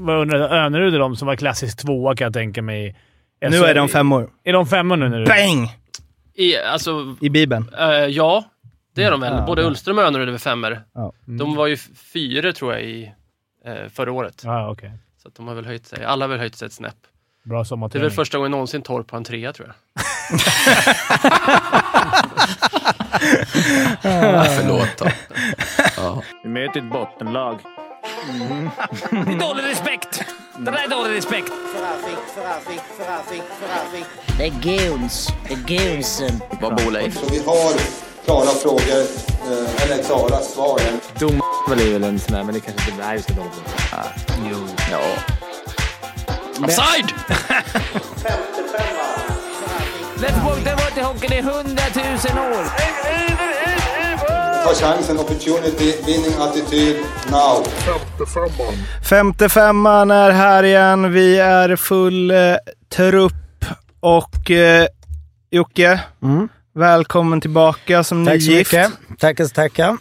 Vad undrar Önerud är de som var klassisk tvåa kan jag tänka mig. Nu är de femmor. Är de femmor nu? nu? Bang! I, alltså, I Bibeln. eh, ja, det är de väl. Ja, Både ja. Ullström och Önerud är väl femmor. Ja. De var ju fyra tror jag i eh, förra året. Ja, okej. Så att de har väl höjt sig. Alla har väl höjt sig ett snäpp. Bra Det är sommarträning. väl första gången någonsin Torp har en trea tror jag. Ja, förlåt då. Ja. Vi möter ett bottenlag. Det är dålig respekt! Det där är dålig respekt! Det är goons. Det är goonsen. Vad bor Leif? Så vi har klara frågor, eh, eller klara svar. Dom är väl en sån där, men det kanske inte... Nej, vi ska dra Jo. Ja. Offside! Let's walk the water hockey i hundratusen år! Ta chansen, opportunity, winning attityd, now. Femte femman är här igen. Vi är full eh, trupp och eh, Jocke, Mm. välkommen tillbaka som Tack så nygift. mycket. Tackar så tackar.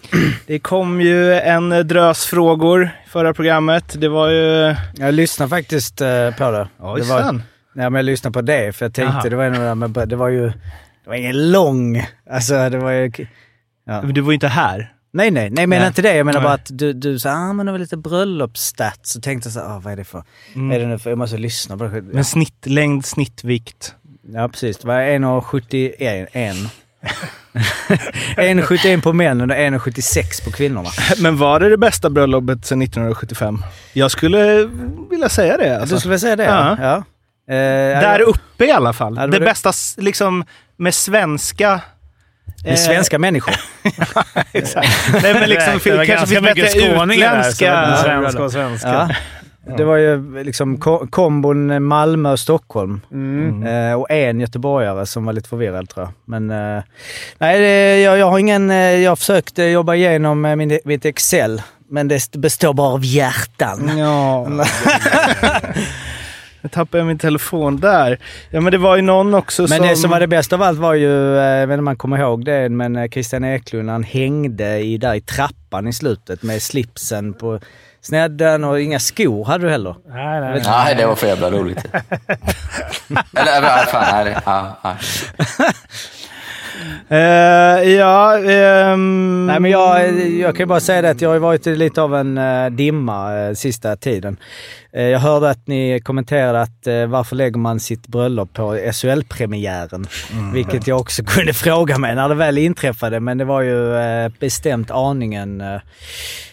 Det kom ju en drös frågor i förra programmet. Det var ju... Jag lyssnade faktiskt eh, på det. det var, nej, men jag lyssnade på det för jag tänkte, Aha. det var, med- det var ju, det var ingen lång, alltså det var ju... Ja. Men du var ju inte här. Nej, nej, nej, jag menar Nej. inte det. Jag menar Nej. bara att du, du sa, ah men det var lite bröllopsstats. Så tänkte jag så ah, vad är det för, vad är det nu för, jag måste lyssna på det. Men snittlängd, snittvikt. Ja, precis. Det var 1,71. 1,71 på männen och 1,76 på kvinnorna. Men var det det bästa bröllopet sedan 1975? Jag skulle vilja säga det. Alltså. Du skulle vilja säga det? Ja. ja. Eh, Där uppe i alla fall. Ja, det det bästa liksom med svenska... Med eh, svenska människor. Exakt. Nej men liksom, Det var kanske finns mycket bättre där, utländska... var svenska och svenska. Ja. Det var ju liksom ko- kombon Malmö och Stockholm. Mm. Eh, och en göteborgare som var lite förvirrad tror jag. Men eh, nej, det, jag, jag har ingen... Eh, jag har försökt eh, jobba igenom min, mitt Excel. Men det består bara av hjärtan. Ja. Jag tappade min telefon där. Ja men det var ju någon också Men som... det som var det bästa av allt var ju, eh, jag vet inte om man kommer ihåg det, men eh, Christian Eklund han hängde i, där i trappan i slutet med slipsen på snedden och inga skor hade du heller. Nej, nej. Nej, det var för jävla roligt. Eller, fan, nej, det- ja, ja. Ehm... Nej men jag, jag kan ju bara säga det att jag har varit lite av en eh, dimma eh, sista tiden. Jag hörde att ni kommenterade att varför lägger man sitt bröllop på SHL-premiären? Vilket jag också kunde fråga mig när det väl inträffade, men det var ju bestämt aningen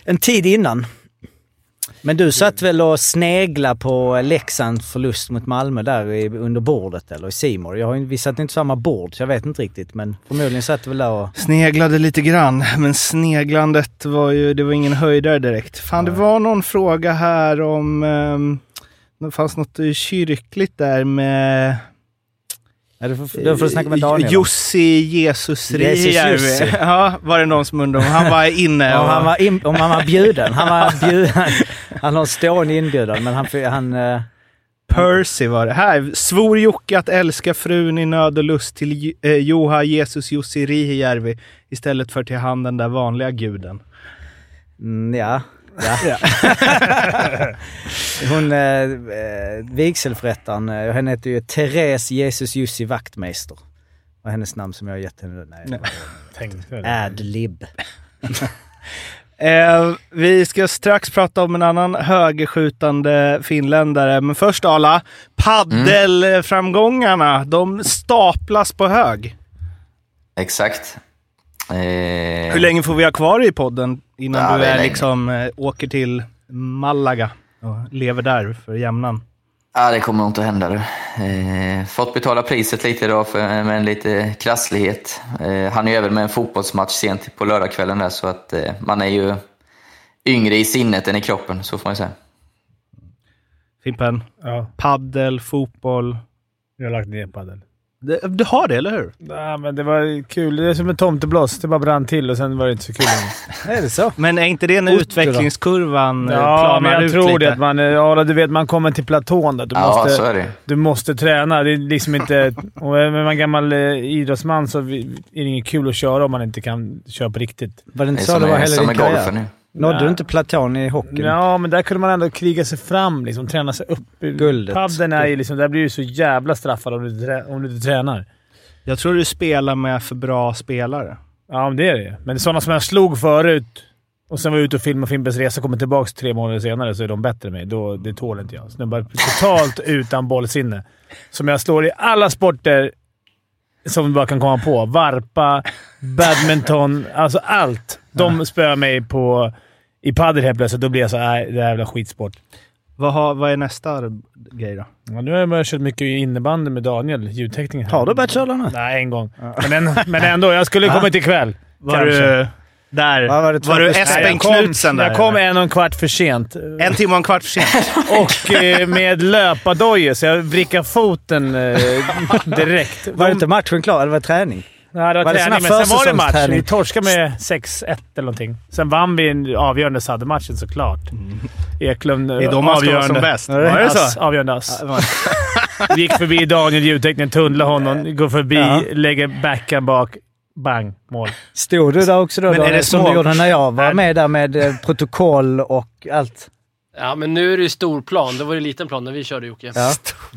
en tid innan. Men du satt väl och snegla på Leksands förlust mot Malmö där i, under bordet eller i Simor. Jag har vi satt inte samma bord så jag vet inte riktigt men förmodligen satt du väl där och... Sneglade lite grann, men sneglandet var ju, det var ingen höjdare direkt. Fan, det var någon fråga här om... Um, det fanns något kyrkligt där med... Ja, du, får, du får snacka med Daniel. Jussi Jesus Rijärvi. Ja, var det någon som undrade om han var inne. Om han var, in, om han var bjuden. Han, var bjuden, han, har en stående inbjudan men han... han eh, Percy var det. Här. Svor Jocke att älska frun i nöd och lust till eh, Joha Jesus Jussi Rijärvi istället för till han den där vanliga guden. mm, ja. Ja. Hon, eh, eh, vigselförrättaren, eh, henne heter ju Therese Jesus Jussi Wachtmeister. Och hennes namn som jag har gett henne. Nej. Nej. Det. Adlib. Eh, vi ska strax prata om en annan högerskjutande finländare, men först Ala. Paddelframgångarna, de staplas på hög. Exakt. Eh, Hur länge får vi ha kvar i podden innan Ja, du är liksom, eh, åker till Malaga och lever där för jämnan? Ja, det kommer nog inte att hända. du. Eh, fått betala priset lite idag för, med en lite krasslighet. Eh, han är ju även med en fotbollsmatch sent på lördagskvällen där, så att eh, man är ju yngre i sinnet än i kroppen, så får man säga. Fimpen, Ja, paddel, fotboll. jag har lagt ner padel. Du har det, eller hur? Nej, men det var kul. Det är som en tomtebloss. Det bara brann till och sen var det inte så kul längre. Är det så? Men är inte det när Otto då? utvecklingskurvan eh, Ja, men jag ut tror lite? det. Att man, ja, du vet, man kommer till platån där. Du, Ja, måste, så är det. du måste träna. Det är liksom inte... Och är man gammal eh, idrottsman så är det inget kul att köra om man inte kan köra på riktigt. Var det Det inte är så det var din med karriär? Nådde du inte platån i hockeyn? Ja, men där kunde man ändå kriga sig fram. Liksom, träna sig upp. Guldet. Padden är ju liksom... Där blir du så jävla straffad om du, om du inte tränar. Jag tror du spelar med för bra spelare. Ja, men det är det ju. Men sådana som jag slog förut och sen var ute och filmade Fimpens Resa och kommer tillbaka tre månader senare så är de bättre än mig. Då, det tål inte jag. Snubbar totalt utan bollsinne. Som jag slår i alla sporter som vi bara kan komma på. Varpa, badminton, alltså allt. De spöar mig på i padel helt plötsligt. Då blir jag så nej, det är jävla skitsport. Vad, har, vad är nästa grej då? Ja, nu har jag börjat köra mycket innebandy med Daniel, ljudtekniker. Har du börjat köra nu? Nej, en gång. Men, en, men ändå, jag skulle kommit ikväll. Var Kanske. du där? Var det, var du Espen Knutsen där? Jag kom en och en kvart för sent. En timme och en kvart för sent. Och eh, med löpardojor, så jag vrickade foten eh, direkt. Var inte matchen klar? Eller var det träning? Nej, det var, var det träning, här men sen var det match. Vi torskade med 6-1 eller någonting. Sen vann vi en avgörande sadde-matchen såklart. Eklund Det är då man ska vara som bäst. Var det det så? Ass, avgörande ass. Gick förbi Daniel, ljudteknikern, tunnlade honom, går förbi, Ja. lägger backhand bak. Bang! Mål. Stod du där också då? Men är Daniel, det som du gjorde när jag var med där med eh, protokoll och allt? Ja, men nu är det ju stor plan. Det var ju liten plan när vi körde Jocke. Ja.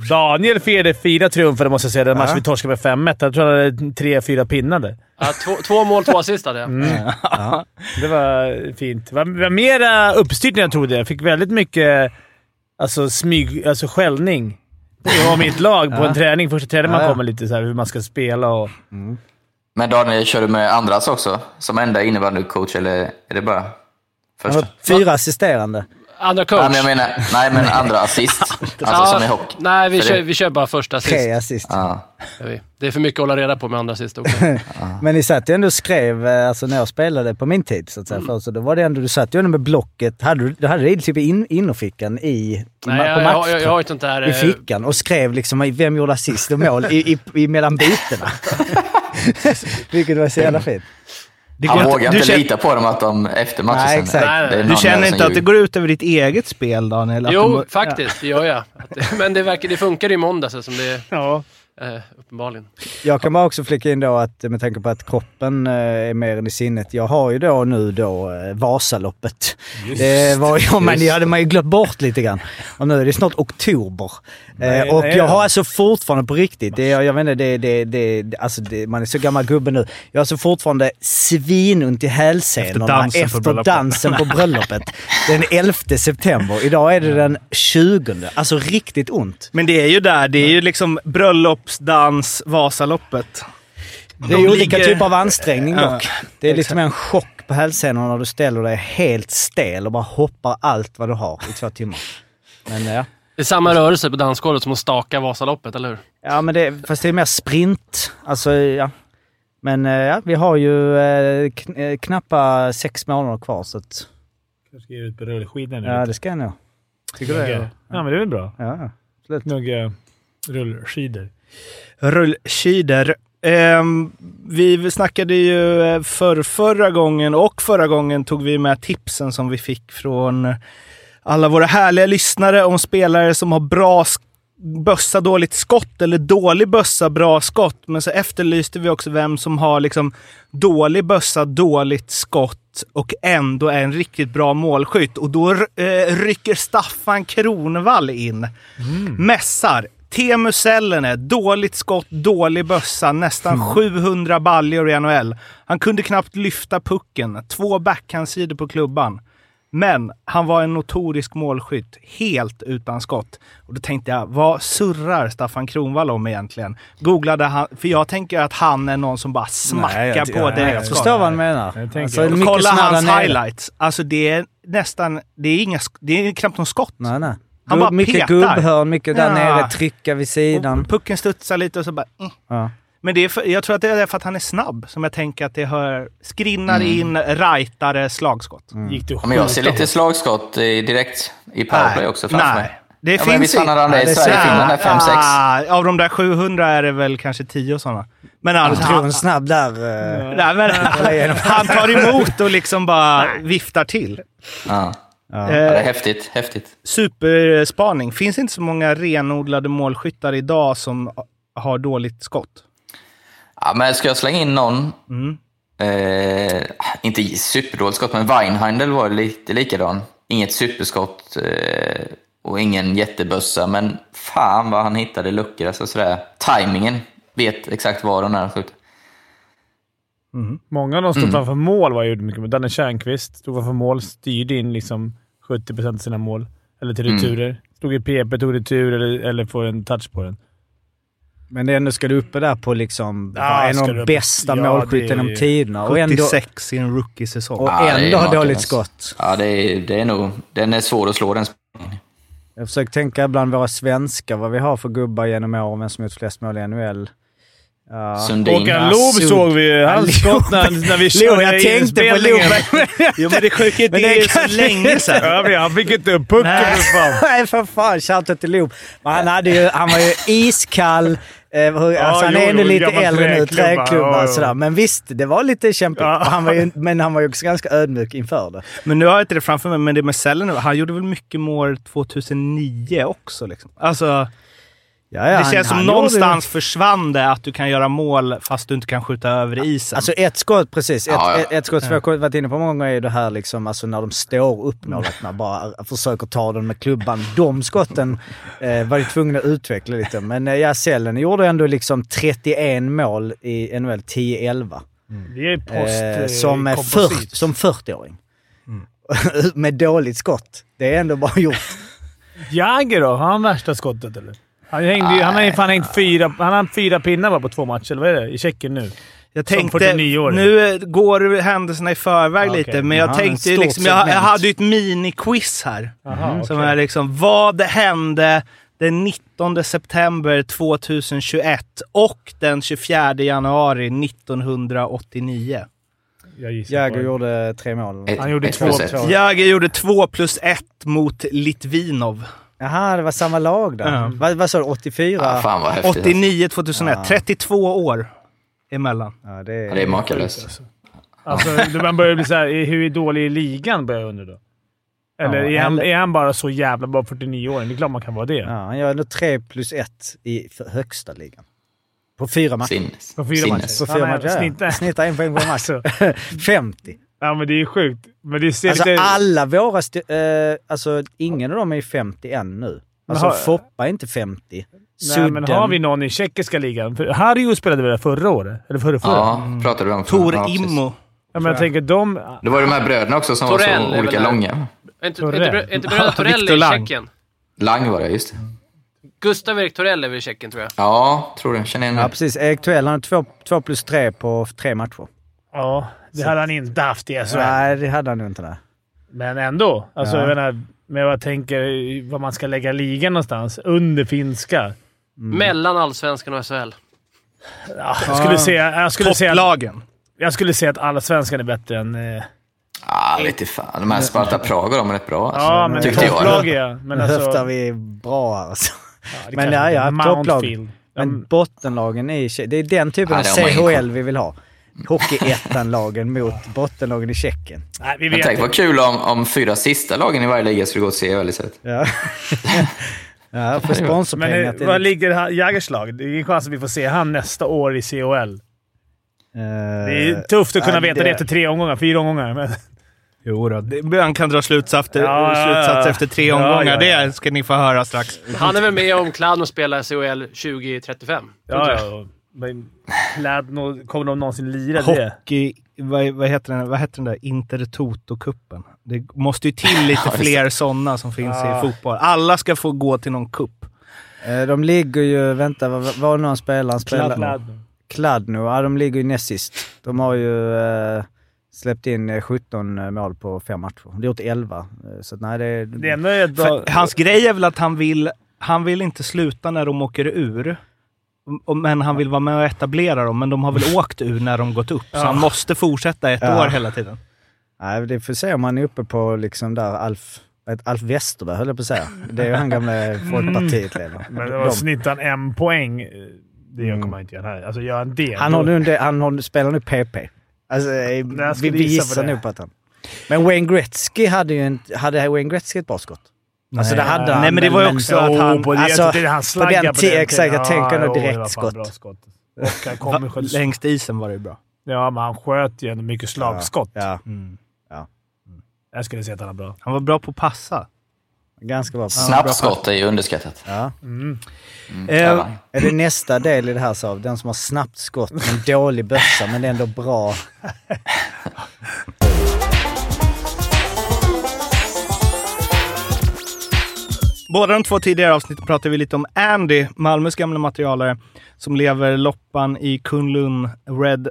Daniel firade fyra triumfer, måste jag säga. Den matchen vi torskade med 5-1. Jag tror han hade tre, fyra pinnade. Ja, två, två mål, två assist hade jag. Mm. Det var fint. Det var, det var mera uppstyrt än jag trodde. Jag fick väldigt mycket alltså, smyg, alltså skällning av mitt lag på en träning. Första träningen man Ja, ja. kommer lite så här hur man ska spela och... Men Daniel, kör du med andras också? Som enda innebandycoach, eller är det bara första? Fyra assisterande. Andra Nej, coach. men jag menar, nej, men andra assist. Alltså som i hockey. Nej, vi För kör, vi kör bara första assist. Tre assist. Ja. Det är för mycket att hålla reda på med andra assist också. Men ni satt ju ändå och skrev, eh, alltså när jag spelade på min tid så att säga, för, så då var det ändå, du satt ju ändå med blocket, hade du, du hade det typ i in, innerfickan i, i Nej, jag, på jag, match, jag, jag har där... i eh, fickan och skrev liksom vem gjorde assist och mål i, i, i mellan bytena. Vilket var så jävla fint. Det Han vågar du inte känner- lita på dem att de efter matchen Nej, exakt. Nej, Du känner inte att det går ut över ditt eget spel, Daniel? Att Jo, du- faktiskt. Det gör jag. Men det, verkar, det funkar i måndags som det Ja. Eh, uppenbarligen. Jag kan bara också flika in då att med tanke på att kroppen eh, är mer än i sinnet. Jag har ju då nu då eh, Vasaloppet. Det var ju, men det hade man ju glömt bort lite grann. Och nu är det snart oktober. Nej, Eh, och nej, jag har alltså fortfarande på riktigt, det, är- jag vet inte, det, det, det, det, alltså det, man är så gammal gubbe nu. Jag har alltså fortfarande svinont i hälsenorna Efter dansen på efter bröllopet. dansen på bröllopet. Den 11 september. Idag är det den 20. Alltså riktigt ont. Men det är ju där, det är ju liksom bröllopsdans, Vasaloppet. Det är De olika ligger- typer av ansträngning Ja, dock. Det är lite mer en chock på hälsenorna när du ställer dig helt stel och bara hoppar allt vad du har i två timmar. Men ja. Det är samma rörelse på dansgolvet som att staka Vasaloppet, eller hur? Ja, men det, fast det är mer sprint. Alltså, ja. Men eh, ja, vi har ju eh, kn eh, knappa sex månader kvar så att, Jag ska ge ut på rullskidor nu. ja, det ska jag nog. Tycker du det? Gnugga. Ja, men det är väl bra. Ja, absolut. Gnugga rullskidor. Rullskidor. Ehm, vi snackade ju eh, för förra gången och förra gången tog vi med tipsen som vi fick från alla våra härliga lyssnare om spelare som har bra bössa, dåligt skott eller dålig bössa, bra skott. Men så efterlyste vi också vem som har liksom dålig bössa, dåligt skott och ändå är en riktigt bra målskytt. Och då eh, rycker Staffan Kronvall in. Mässar. Teemu Sellene, dåligt skott, dålig bössa, nästan 700 baljor i NHL. Han kunde knappt lyfta pucken. Två backhandsidor på klubban. Men han var en notorisk målskytt, helt utan skott. Och då tänkte jag, vad surrar Staffan Kronvall om egentligen? Googlade han, för jag tänker att han är någon som bara smackar Nej, jag- på ja, Jag direktskott. förstår vad han menar. Alltså, jag. Kolla hans highlights. Alltså det är nästan, det är, inga, det är knappt någon skott. Nej, nej. Han Gubb- bara mycket petar. gubbhörn, mycket där Ja. nere, trycka vid sidan. Och pucken studsar lite och så bara... Mm. Ja. Men det är för, jag tror att det är för att han är snabb som jag tänker att det hör skrinnar in, rightare, slagskott. Gick du Ja, men jag ser lite slagskott i, direkt i powerplay också framför mig. nej. Det Ja, finns men visst fan hade han det i Nej, Sverige, Finland, fem, sex. Ah, Av de där 700 är det väl kanske 10 sådana. Men alltså, Jag tror han, en snabb där. eh, nej, men, han tar emot och liksom bara viftar till. Ja. Ja. Ja, det är Eh, häftigt. häftigt. superspaning. Finns inte så många renodlade målskyttar idag som har dåligt skott. Ja, men ska jag slänga in någon? Mm. Eh, inte superdåligt skott, men Weinheindel var lite likadan. Inget superskott eh, och ingen jättebössa, men fan vad han hittade luckor. Alltså sådär. Timingen vet exakt var och när han skjuter. Många av dem stod Mm. framför mål var gjorde mycket. Men Danne Tjärnqvist stod framför mål, styrde in liksom 70 av sina mål. Eller till Mm. returer. Stod i PP, tog retur eller, eller får en touch på den. Men det ändå ska du uppe där på liksom Ja, en av de bästa ja, är genom ju- tiderna. Och ändå, 76 i en rookie-säsong. och Ja, ändå har makalöst. dåligt skott. Ja, det är, det är nog... Den är svår att slå den. Jag försöker tänka bland våra svenskar vad vi har för gubbar genom åren, vem som gjort flest mål i NHL. Ja. Sundin. Håkan Loob såg vi ju. Loob. skott när, när vi Loob, körde jag tänkte på. Loob. Jo, men det sjuka är det är så länge sedan. Ja, han fick inte upp pucken Nej. för fan. Nej, för fan. Shoutout till. Men han, hade ju, han var ju iskall. Eh, hur, alltså, han jo, är ändå jo, lite äldre nu. träklubba. Ja, och sådär. Men visst, det var lite kämpigt. Ja. Han var ju, men han var ju också ganska ödmjuk inför det. Men nu har jag inte det framför mig, men det med Sellen, han gjorde väl mycket mål 2009 också. Liksom. Alltså, Ja, ja, det han- känns som han någonstans gjorde- försvann det att du kan göra mål fast du inte kan skjuta över isen. Alltså ett skott, precis. Ett, Ja, ja. ett, ett skott som jag har varit inne på många gånger är det här liksom, alltså när de står upp målvakterna bara försöker ta den med klubban. De skotten eh, var ju tvungna att utveckla lite. Men eh, ja, Sellen gjorde ändå liksom 31 mål i NHL 10-11. Det är post... Eh, eh, som. 40, som 40-åring. med dåligt skott. Det är ändå bara gjort. Jagger då? Har han värsta skottet eller? Han, hängde, ju- han har ju fan hängt fyra, han har fyra pinnar bara på två matcher, eller vad är det? I Tjeckien nu. Jag tänkte, 49-åring. nu eh, går händelserna i förväg Okej. lite, men jag Ja, en tänkte liksom, jag, jag hade ju ett mini-quiz här. Aha, Som okej. är liksom, vad hände den 19 september 2021 och den 24 januari 1989? Jag Jäger gjorde tre mål. Ett- Han gjorde ett två. plus ett. två. Jäger gjorde 2 plus 1 mot Litvinov. Jaha, det var samma lag där. Ja. Vad, vad sa du? 84? Ja, fan vad häftigt. 89 2001. Ja. 32 år emellan. Ja, det Ja, det är makalöst. Alltså, då man börjar bli såhär, hur dålig är ligan börjar jag undra då? Eller, Ja, är, han, eller- är han bara så jävla bra 49 år? Det är klart man kan vara det. Ja, han gör ändå 3 plus 1 i högsta ligan. På fyra matcher. Sinnes. På fyra Sinnes. På matcher. fyra Han är- matcher, ja. snittar. Snittar en poäng per match. Alltså, 50. Ja, men det är sjukt. Men det ser Alltså lite... alla våra... eh, alltså ingen av dem är ju 50 än nu. Alltså har- Foppa är inte 50. Nej, Sudden. men har vi någon i tjeckiska ligan? För Harju spelade väl förra året? Eller förra, förra? Ja, pratade du om. Tor ja. Immo. Ja, men jag tänker de... Det var de här bröderna också som Torell är var så olika långa. Är inte, Torell. inte, brö- inte bröderna Torell i Lang. Tjeckien? Lang var det, just det. Gustav Erik Torell är väl i Tjeckien, tror jag. Ja, tror det. Känner igen Ja, precis. Erik Tuell, han har 2 plus 3 på tre matcher. Ja, det hade han inte haft i SHL. Nej, det hade han inte där. Men ändå. Alltså, Ja. jag menar, men jag tänker var man ska lägga ligan någonstans. Under finska. Mm. Mellan allsvenskan och SHL. Ja, jag, skulle säga, jag, skulle säga, Topplagen. jag skulle säga att allsvenskan är bättre än... Eh, Ja, lite fan. De här Sparta Prag och de är rätt bra. Alltså. ja, men Tyckte jag. topplag är. Men alltså, höftar vi bra alltså. ja, det men ja, ja, topplag. Men bottenlagen i Det är den typen Ja, av CHL vi vill ha. Hockeyettan-lagen mot bottenlagen i Tjeckien. Nej, vi Men vet tänk vad kul om, om fyra sista lagen i varje liga skulle gå till CHL istället. Ja. ja, för Men sponsorpengar eh, till... var ligger Jagers lag? Det är ingen chans att vi får se han nästa år i CHL. Eh, Det är tufft att kunna ja, veta det efter tre omgångar, fyra omgångar. Men, Jo då, det, han kan dra slutsatser, Ja, slutsatser efter tre Ja, omgångar. ja, ja. Det ska ni få höra strax. Han är väl med om Kladno spelar CHL 2035? ja, ja. Nå- kommer de någonsin lira det? Hockey, vad, vad, heter den, vad heter den där Intertoto-cupen? Det måste ju till lite fler sådana som finns Ja. i fotboll. Alla ska få gå till någon cup. Eh, De ligger ju... Vänta, var det någon spelare? Spelar- Kladno. Kladno, ja de ligger ju näst sist. De har ju eh, släppt in eh, 17 mål på fem matcher. De har gjort 11. Eh, Så nej, det, Det är. För hans grej är väl att han vill, han vill inte sluta när de åker ur. Men han vill vara med och etablera dem. Men de har väl åkt ur när de gått upp. Så Ja. han måste fortsätta ett Ja. år hela tiden. nej, det får se om han är uppe på liksom där Alf, ett Alf Westerberg höll jag på att säga. Det är ju han gamla Folkpartiet-ledaren. Men det var snittan en poäng. eh, Det Mm. kommer han inte göra här. Alltså gör han det... Han, har nu, det- han har, spelar nu PP. Alltså, eh, vi, vi gissa gissar nog på att han... Men Wayne Gretzky hade ju en, hade Wayne Gretzky ett bra skott? Alltså det hade han. Nej, men det var ju också att han... på det, alltså, jag tyckte han på den på den exakt, jag tänker nog jo, det direkt var fan skott. bra skott. Och han kommer skjuta... Längst isen var det ju bra. Ja, men han sköt ju ändå mycket slagskott. Ja, Mm. Jag skulle säga att han är bra. Han var bra på att passa. ganska bra. Snabbt skott är ju underskattat. Ja. Mm. Eh, talang. Är det nästa del i det här så? Den som har snabbt skott, men dålig bössa, men ändå bra. Båda de två tidigare avsnitten pratade vi lite om Andy, Malmös gamla materialare, som lever loppan i Kunlun Red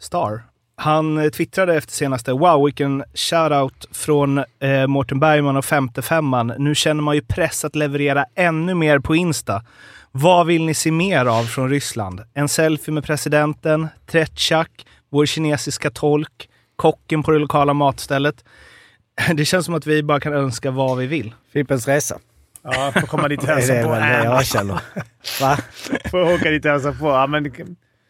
Star. Han eh, twittrade efter senaste “Wow, vilken shoutout från eh, Mårten Bergman och femte femman. Nu känner man ju press att leverera ännu mer på Insta. Vad vill ni se mer av från Ryssland? En selfie med presidenten, Tretjak, vår kinesiska tolk, kocken på det lokala matstället. Det känns som att vi bara kan önska vad vi vill. Fimpens Resa. Ja, får komma dit och Det är hälsa det på. det jag känner. Va? Får åka dit och hälsa på. Ja, men,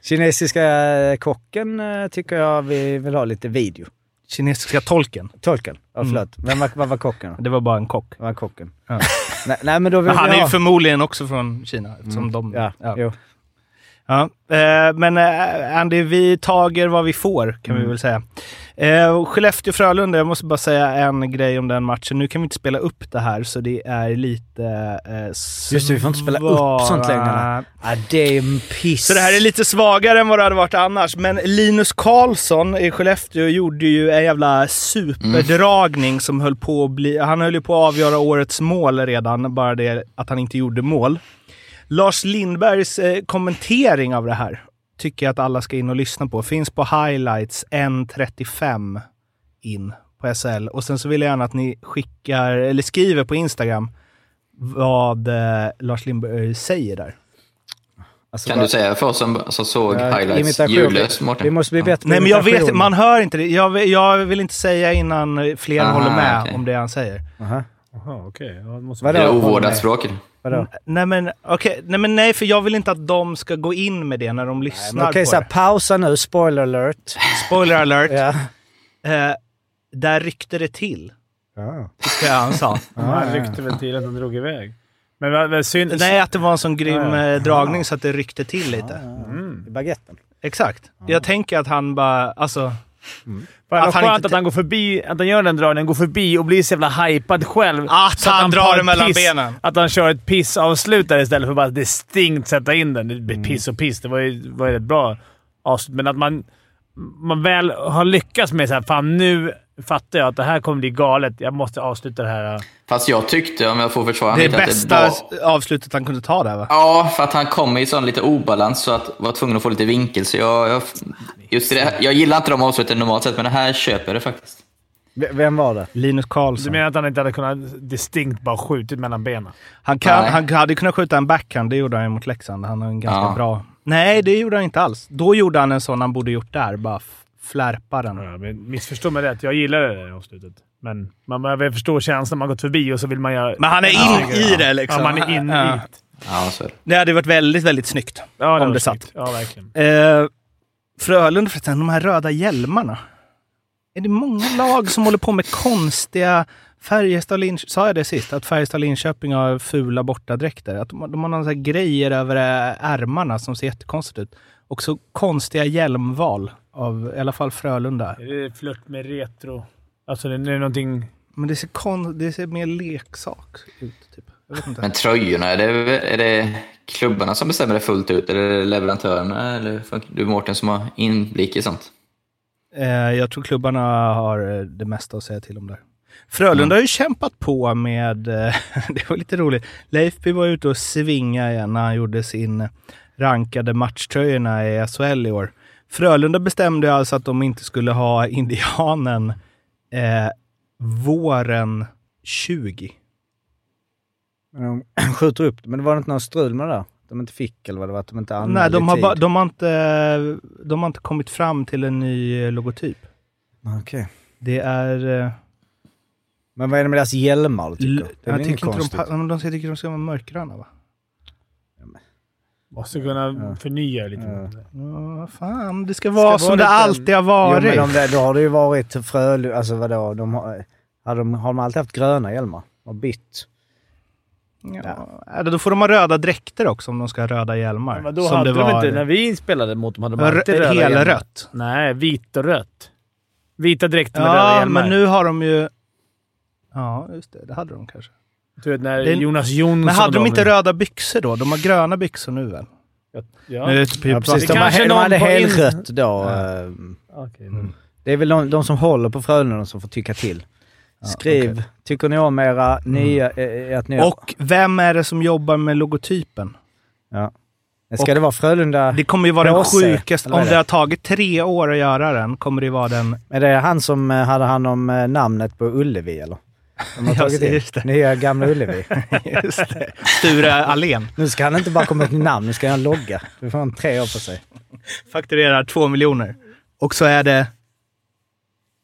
Kinesiska eh, kocken eh, tycker jag vi vill ha lite video. Kinesiska tolken. Tolken? Ja, förlåt. Vem var, vad var kocken då? Det var bara en kock. Vad var kocken? Ja. nej, nej, men då vill Men han vi är ha... ju förmodligen också från Kina. Eftersom Mm. de, Ja, ja. jo. Ja, eh, men eh, Andy, vi tager vad vi får kan vi Mm. väl säga. Eh, Skellefteå-Frölunda, jag måste bara säga en grej om den matchen. Nu kan vi inte spela upp det här, så det är lite eh, Just det, vi får inte spela upp sånt längre. Ja, det är en piss. Så det här är lite svagare än vad det hade varit annars. Men Linus Karlsson i Skellefteå gjorde ju en jävla superdragning som höll på att bli... Han höll ju på att avgöra årets mål redan, bara det att han inte gjorde mål. Lars Lindbergs eh, kommentering av det här tycker jag att alla ska in och lyssna på. Finns på highlights 1.35 in på SL. Och sen så vill jag gärna att ni skickar, eller skriver på Instagram vad eh, Lars Lindberg säger där. Alltså, Kan bara- du säga för oss som, som såg Ja, highlights ljudlöst, Vi Mårten? måste bli bättre Nej, men jag vet man hör inte det. Jag, vill- jag vill inte säga innan fler Aha, håller med okej. om det han säger. Aha. Jaha, okej. Ja, det? Är ovårdat språk? Vadå? Nej, men okej. Nej, men nej, för jag vill inte att de ska gå in med det när de lyssnar men okej, på så här, det. pausa nu. Spoiler alert. Spoiler alert. Ja. Eh, där ryckte det till, Ja. tyckte jag han sa. Han ryckte väl till att han drog iväg. Men vad synd... Nej, att det var en sån grym Ja, ja. eh, dragning så att det ryckte till lite. Mm. I baguetten. Exakt. Jag tänker att han bara, alltså... Fan, Att vad han skönt inte att han går förbi, att han gör den dragningen, går förbi och blir så jävla hypad själv. Att Så han drar det ett mellan piss, benen. Att han kör ett pissavslutare istället för bara distinkt sätta in den. Det Mm. blir piss och piss. Det var ju, var ju ett bra avslut, men att man, man väl har lyckats med så här, fan nu fattar jag att det här kommer bli galet. Jag måste avsluta det här. Fast jag tyckte, om jag får försvara Det är lite, att bästa det var... avslutet han kunde ta där va? Ja, för att han kom i sån lite obalans så att var tvungen att få lite vinkel. Så jag, jag, just det, jag gillar inte de avsluten normalt sett, men det här köper det faktiskt. V- Vem var det? Linus Du Karlsson. menar att han inte hade kunnat distinkt bara skjutit mellan benen? Han, kan, Nej. han hade kunnat skjuta en backhand, det gjorde han ju mot Leksand. Han har en ganska Ja. bra... Nej, det gjorde han inte alls. Då gjorde han en sån han borde gjort där, bara flärpa den. Ja, men missförstå mig rätt. Jag gillar det avslutet. Men man behöver förstå känslan. Man har gått förbi och så vill man göra... Men han är in i det liksom. Ja, man är inne Ja. i det. Ja, så är det. Det hade varit väldigt, väldigt snyggt. Ja, Om var det snyggt. satt. Ja, verkligen. Eh, Frölunda förresten, de här röda hjälmarna. Är det många lag som håller på med konstiga... Färjestad Linköping, sa jag det sist? Att Färjestad Linköping har fula bortadräkter. Att de, de har några grejer över eh, ärmarna som ser jättekonstigt ut. Och så konstiga hjälmval av i alla fall Frölunda. Är det flört med retro? Alltså, det är någonting... Men det ser, kon, det ser mer leksak ut. Typ. Men tröjorna, är det, är det klubbarna som bestämmer det fullt ut? Eller är det leverantörerna? Eller funkar- du Mårten som har inblick i sånt? Eh, jag tror klubbarna har eh, det mesta att säga till om där. Frölunda har ju kämpat på med, eh, det var lite roligt, Leifby var ute och svinga igen när han gjorde sin rankade matchtröjorna i SHL i år. Frölunda bestämde alltså att de inte skulle ha Indianen eh, våren 20. Men de skjuter upp det. Men det var inte någon strul med det där? De inte fick eller vad det var? Att de inte anmälde Nej, de har, ba, de, har inte, de har inte kommit fram till en ny eh, logotyp. Okej. Det är... Eh, Men vad är det med deras hjälmar du tycker? Det är jag tycker inte de, konstigt? de, de tycker de ska vara mörkgröna va? Måste kunna Ja. förnya lite. Ja. Ja, fan. Det ska vara vara som det lite- alltid har Jo, varit. men de, där- då har det ju varit Frölunda, alltså vadå? De har, har, de, har de alltid haft gröna hjälmar? Och bytt? Ja. Eller Då får de ha röda dräkter också om de ska ha röda hjälmar. Men då som hade det de var. inte, när vi inspelade mot dem hade de Rö- alltid röda helrött. hjälmar. Nej, vitt och rött. Vita dräkter med röda Ja, hjälmar. men nu har de ju... Ja, just det. Det hade de kanske. Du vet när Det- Jonas Jonsson Men hade de inte röda byxor då? De har gröna byxor nu väl? Ja. Nu typ Ja, precis. Det De, kanske hade, de någon hade på in- helrött då. Ja. eh, Okej, Mm. Det är väl de, de som håller på Frölunda som får tycka till. Skriv, okej. tycker ni om era nya... eh, Att ni, Och vem är det som jobbar med logotypen? ja. Ska det vara Frölunda? Det kommer ju vara den sjukaste. Om det har tagit tre år att göra den, kommer det vara den... Är det han som eh, hade hand om eh, namnet på Ullevi eller? De har tagit in. just det. Nya gamla Ullevi. Just det. Sture Allén. nu ska han inte bara komma med ett namn, nu ska han logga. Nu får han tre år på sig. Fakturerar två miljoner. Och så är det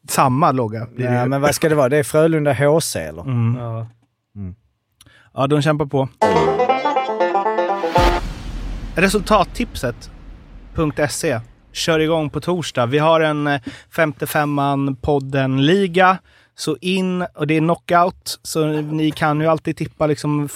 samma logga. blir det Ja, ju. men vad ska det vara? Det är Frölunda HC eller? Mm. Ja. Ja, de kämpar på. Resultattipset.se kör igång på torsdag. Vi har en eh, femte femman podden-liga. Så in, och det är knockout, så ni kan ju alltid tippa liksom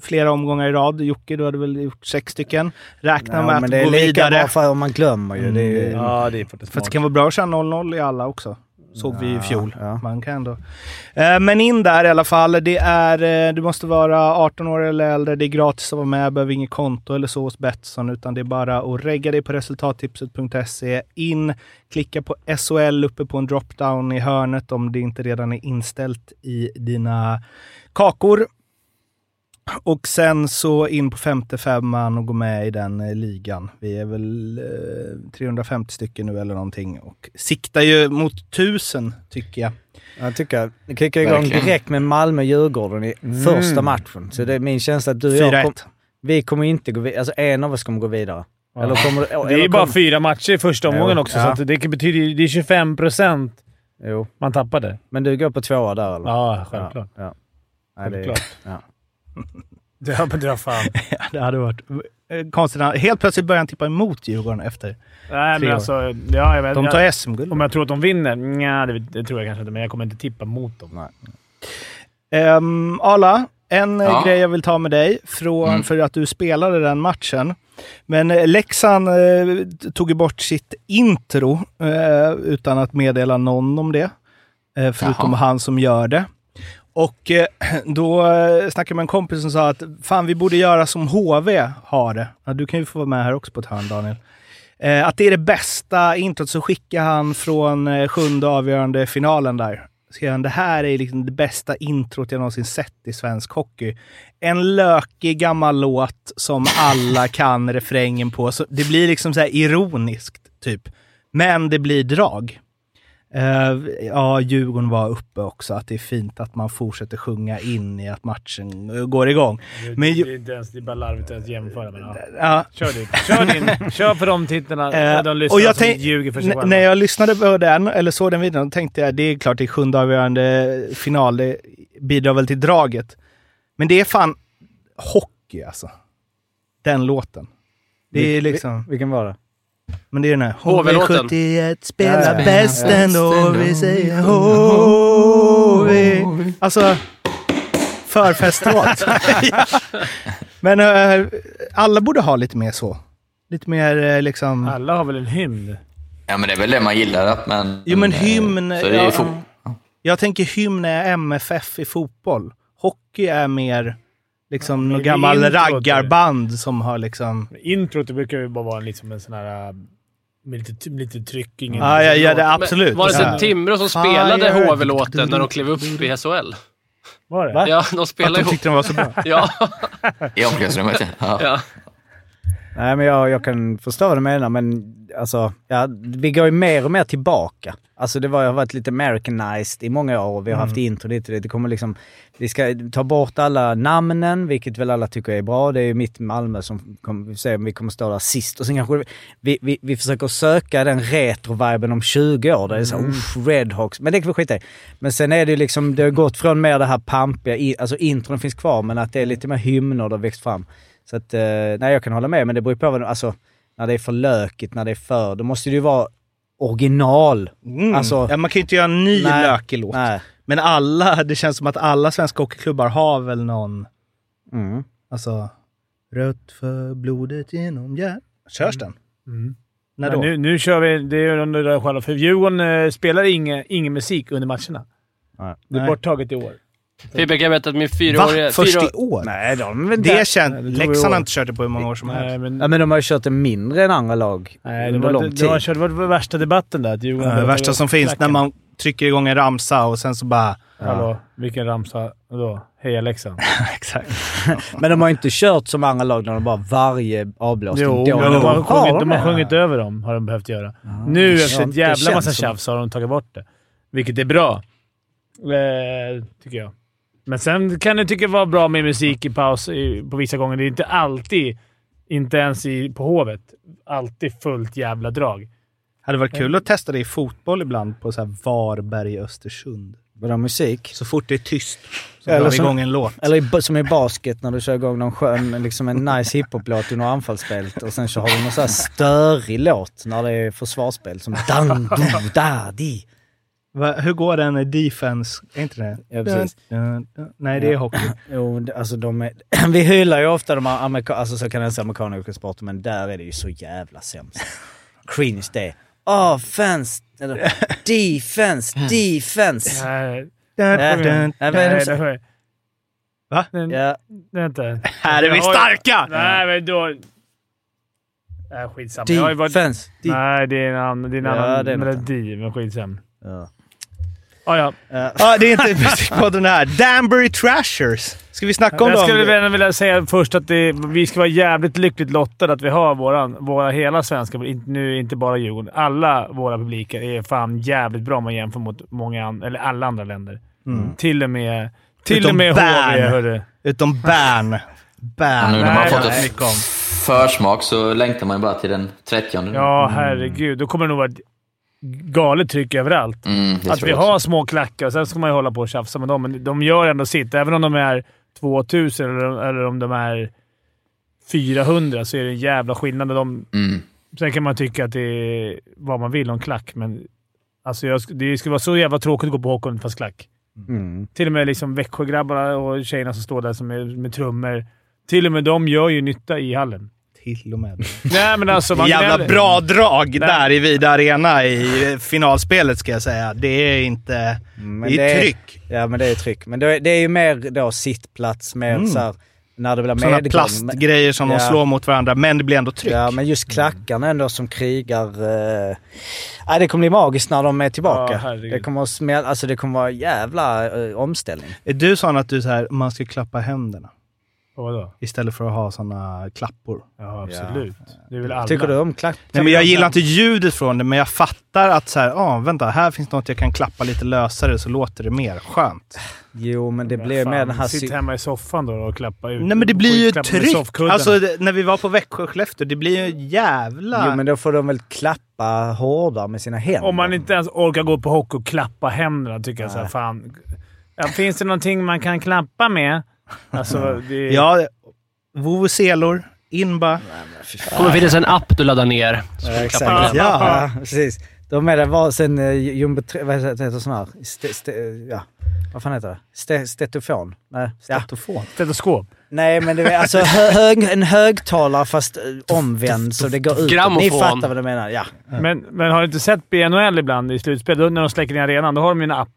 flera omgångar i rad. Jocke, du hade väl gjort sex stycken. Räkna Ja, med men att det är gå lika vidare. bra för om man glömmer ju. Det är ju ja, det är faktiskt För att det kan vara bra att köra 0-0 i alla också. Såg vi i fjol. ja. Man kan ändå. Eh, Men in där i alla fall. Det är, eh, du måste vara 18 år eller äldre. Det är gratis att vara med. Behöver inget konto eller så hos Betsson. Utan det är bara att regga dig på resultattipset.se. In, klicka på SHL uppe på en dropdown i hörnet om det inte redan är inställt i dina kakor. Och sen så in på femte femman och gå med i den eh, ligan. Vi är väl eh, 350 stycken nu eller någonting och siktar ju mot 1000 tycker jag. Jag tycker vi kickar igång Verkligen. direkt med Malmö-Djurgården i första matchen. Så det är min känsla att du och jag... 4-1. Kom, vi kommer inte gå vidare. Alltså en av oss kommer gå vidare. Eller kommer, Det är eller ju bara fyra matcher i första omgången Jo, också, ja. så att det betyder det är 25 procent Jo, man tappade. men du går på tvåa där eller? Ja, självklart. Ja. Nej, det, Självklart. dra fan. Ja, det hade varit eh, konstigt. Helt plötsligt börjar han tippa emot Djurgården efter. Nej, men år. alltså... Ja, jag vet, De tar SM-guld. Om jag tror att de vinner? Nja, det, det tror jag kanske inte, men jag kommer inte tippa mot dem. Um, Ala, en eh, Ja. grej jag vill ta med dig från, Mm. för att du spelade den matchen. Men eh, Leksand eh, tog ju bort sitt intro eh, utan att meddela någon om det. Eh, förutom Jaha. han som gör det. Och eh, då eh, snackade jag med en kompis som sa att fan vi borde göra som HV har det. Ja, du kan ju få vara med här också på ett hörn Daniel. Eh, att det är det bästa introt så skickar han från sjunde avgörande finalen där. Skrev han, det här är liksom det bästa introt jag någonsin sett i svensk hockey. En lökig gammal låt som alla kan refrängen på. Så det blir liksom så här ironiskt, typ. Men det blir drag. Eh, ja, Djurgården var uppe också, att det är fint att man fortsätter sjunga in i att matchen går igång. Det, Men det, är inte ens, det är bara larvigt att jämföra. Men, ja. Ja, Kör din. Kör din. Kör för de titlarna. Eh, de och lyssnar jag som tänk- ljuger för sig själva. när jag lyssnade på den, eller såg den videon, tänkte jag det är klart det är sjunde avgörande final, det bidrar väl till draget. Men det är fan hockey alltså. Den låten. Det är liksom, Vilken var det? Men det är den här. HV-låten. HV71 spelar bäst ändå, vi säger HV. Alltså, förfestlåt. Ja. Men eh, alla borde ha lite mer så. Lite mer eh, liksom... Alla har väl en hymn? Ja, men det är väl det man gillar. Att man, Jo men hymn... Så det är ja, jag tänker hymn är MFF i fotboll. Hockey är mer liksom men är gammal raggarband som har liksom... Introt det brukar ju bara vara liksom en sån här... äh, Med lite, lite tryck, ingen... Ja, ja, ja det, Men absolut. Var det Ja. inte Timrå som spelade hörde- HV-låten när de klev upp i SHL? Var det? Va? Ja, de Att spelade de ihop. tyckte den var så bra. Ja, I omklädningsrummet, ja. ja. Nej, men jag, jag kan förstå vad du menar, men alltså, ja, vi går ju mer och mer tillbaka. Alltså det var, har varit lite americanized i många år och vi har haft intro dit och dit. Det kommer liksom, vi ska ta bort alla namnen, vilket väl alla tycker är bra. Det är ju mitt Malmö som kommer, vi se om vi kommer stå där sist. Och sen kanske vi, vi, vi försöker söka den retro-viben om 20 år. Där det är såhär, mm. Redhawks. Men det kan vi skita i. Men sen är det ju liksom, det har gått från mer det här pampiga, alltså intron finns kvar, men att det är lite mer hymner det har växt fram. Så att, eh, nej jag kan hålla med, men det beror ju på vad, alltså, när det är för lökigt, när det är för, då måste det ju vara original. Mm. Alltså- ja, man kan ju inte göra en ny Nej. lökig låt. Nej. Men alla, det känns som att alla svenska hockeyklubbar har väl någon Mm. Alltså, rött för blodet genom hjärtat. Körs den? Mm. När då? nu, nu kör vi... Det är under det själva. För Djurgården eh, spelar ingen, ingen musik under matcherna. Nej. Det är borttaget i år. Fibbe, jag vet att min Va? fyraåriga... Först fyra- i år? Nej, de Det är känt. Leksand har inte kört det på hur många år som helst. Nej, men, Ja, men de har ju kört det mindre än andra lag nej, det, under var, lång det, tid. det, var, det var värsta debatten där. Det hade värsta som finns när klacken. man trycker igång en ramsa och sen så bara... Hallå, vilken ramsa då? Heja Leksand. Exakt. Men de har inte kört som andra lag när de bara varje avblåsning Jo, men de har, sjungit, de har sjungit över dem, har de behövt göra. Nu det efter ett det jävla massa tjafs har de tagit bort det. Vilket är bra. Eh, tycker jag. Men sen kan det tycka vara bra med musik i paus i, på vissa gånger. Det är inte alltid, inte ens i, på Hovet, alltid fullt jävla drag. Hade varit kul att testa det i fotboll ibland på så här Varberg Östersund. Vadå musik? Så fort det är tyst så Eller drar vi som- igång en låt. Eller i, som i basket när du kör igång någon skön, liksom en nice hiphop-låt under anfallsspelet och sen så har du någon sån här störig låt när det är försvarsspel som dan, du, da, di. Va, hur går den i defense? Är inte det? Ja, precis. Dun, dun, dun. Nej, det är Ja. hockey. Jo, alltså de är, vi hyllar ju ofta de amerika, alltså så kanadensiska amerikanska sporten men där är det ju så jävla sämst. Cringe det. Offense! Eller defense! Defense! Ja. Va? Ja, är inte... Här är vi starka! Nej, men då... Nej, skitsamma. Defense! nej, det är en annan, det är en Ja, annan det är något melodi, men skitsamma. Ja. Ah, ja. Ja. Ja, det är inte musikpodden här. Danbury Trashers. Ska vi snacka om Jag skulle dem? väl vilja säga först att det, vi ska vara jävligt lyckligt lottade att vi har våran, våra hela svenska, nu inte bara Djurgården, alla våra publiker är fan jävligt bra om man jämför mot många eller alla andra länder. Mm. Till och med, till Utom och med Bern. HV, hörru. Utom Bern. Bern. nu när man har fått nej. mycket om. ett försmak så längtar man ju bara till den 30 nu. Ja, herregud. Då kommer det nog vara galet tryck överallt. Mm, Att vi har små klackar och sen ska man ju hålla på och tjafsa med dem, men de gör ändå sitt. Även om de är 2000 eller, eller om de är 400 så är det en jävla skillnad. De, Mm. sen kan man tycka att det är vad man vill om klack, men alltså jag, det skulle vara så jävla tråkigt att gå på hockey fast klack. Mm. Till och med liksom Växjögrabbarna och tjejerna som står där som är, med trummor. Till och med de gör ju nytta i hallen. Till och med. Nej, men alltså... Man Jävla gnäller- bra drag Nej. där i Vida Arena i finalspelet ska jag säga. Det är inte... Men det är tryck. Ja, men det är tryck. Men det är, det är ju mer då sittplats, mer Mm. så här, när det blir Sådana medgång. plastgrejer som de Ja. slår mot varandra, men det blir ändå tryck. Ja, men just klackarna ändå som krigar. Eh, nej, det kommer bli magiskt när de är tillbaka. Ja, det, kommer att smäll, alltså det kommer vara jävla eh, omställning. Är du sån att du så här, man ska klappa händerna Vadå? istället för att ha såna klappor? Ja, absolut. Det är väl alla. Tycker du om klack? Nej, men jag gillar inte ljudet från det, men jag fattar att så här, ah, vänta, här finns något jag kan klappa lite lösare så låter det mer skönt. Jo, men det Men blir mer den här... Sitt hemma i soffan då och klappa ut. Nej men det blir ju tryck! Alltså det, när vi var på Växjö och Skellefteå, det blir ju jävla... Jo, men då får de väl klappa hårdare med sina händer. Om man inte ens orkar gå på hockey och klappa händerna tycker jag så här, fan. Ja, finns det någonting man kan klappa med? Alltså, det... Ja, vuvuzelor, in bara. Det kommer finnas en app du laddar ner. Ja, exakt. Ja, precis. De är det var sen uh, jumbo tre- vad heter det sån här? Ste, ste, ja. Vad fan heter det? Ste, stetofon? Nej. Ja. Tetofon. Stetoskop. Nej, men det är alltså hö, hög, en högtalare fast eh, omvänd så det går ut. Grammofon. Ni fattar vad du menar. Ja. Men, men har du inte sett BNHL ibland i slutspel? Då, när de släcker ner arenan, då har de ju en app.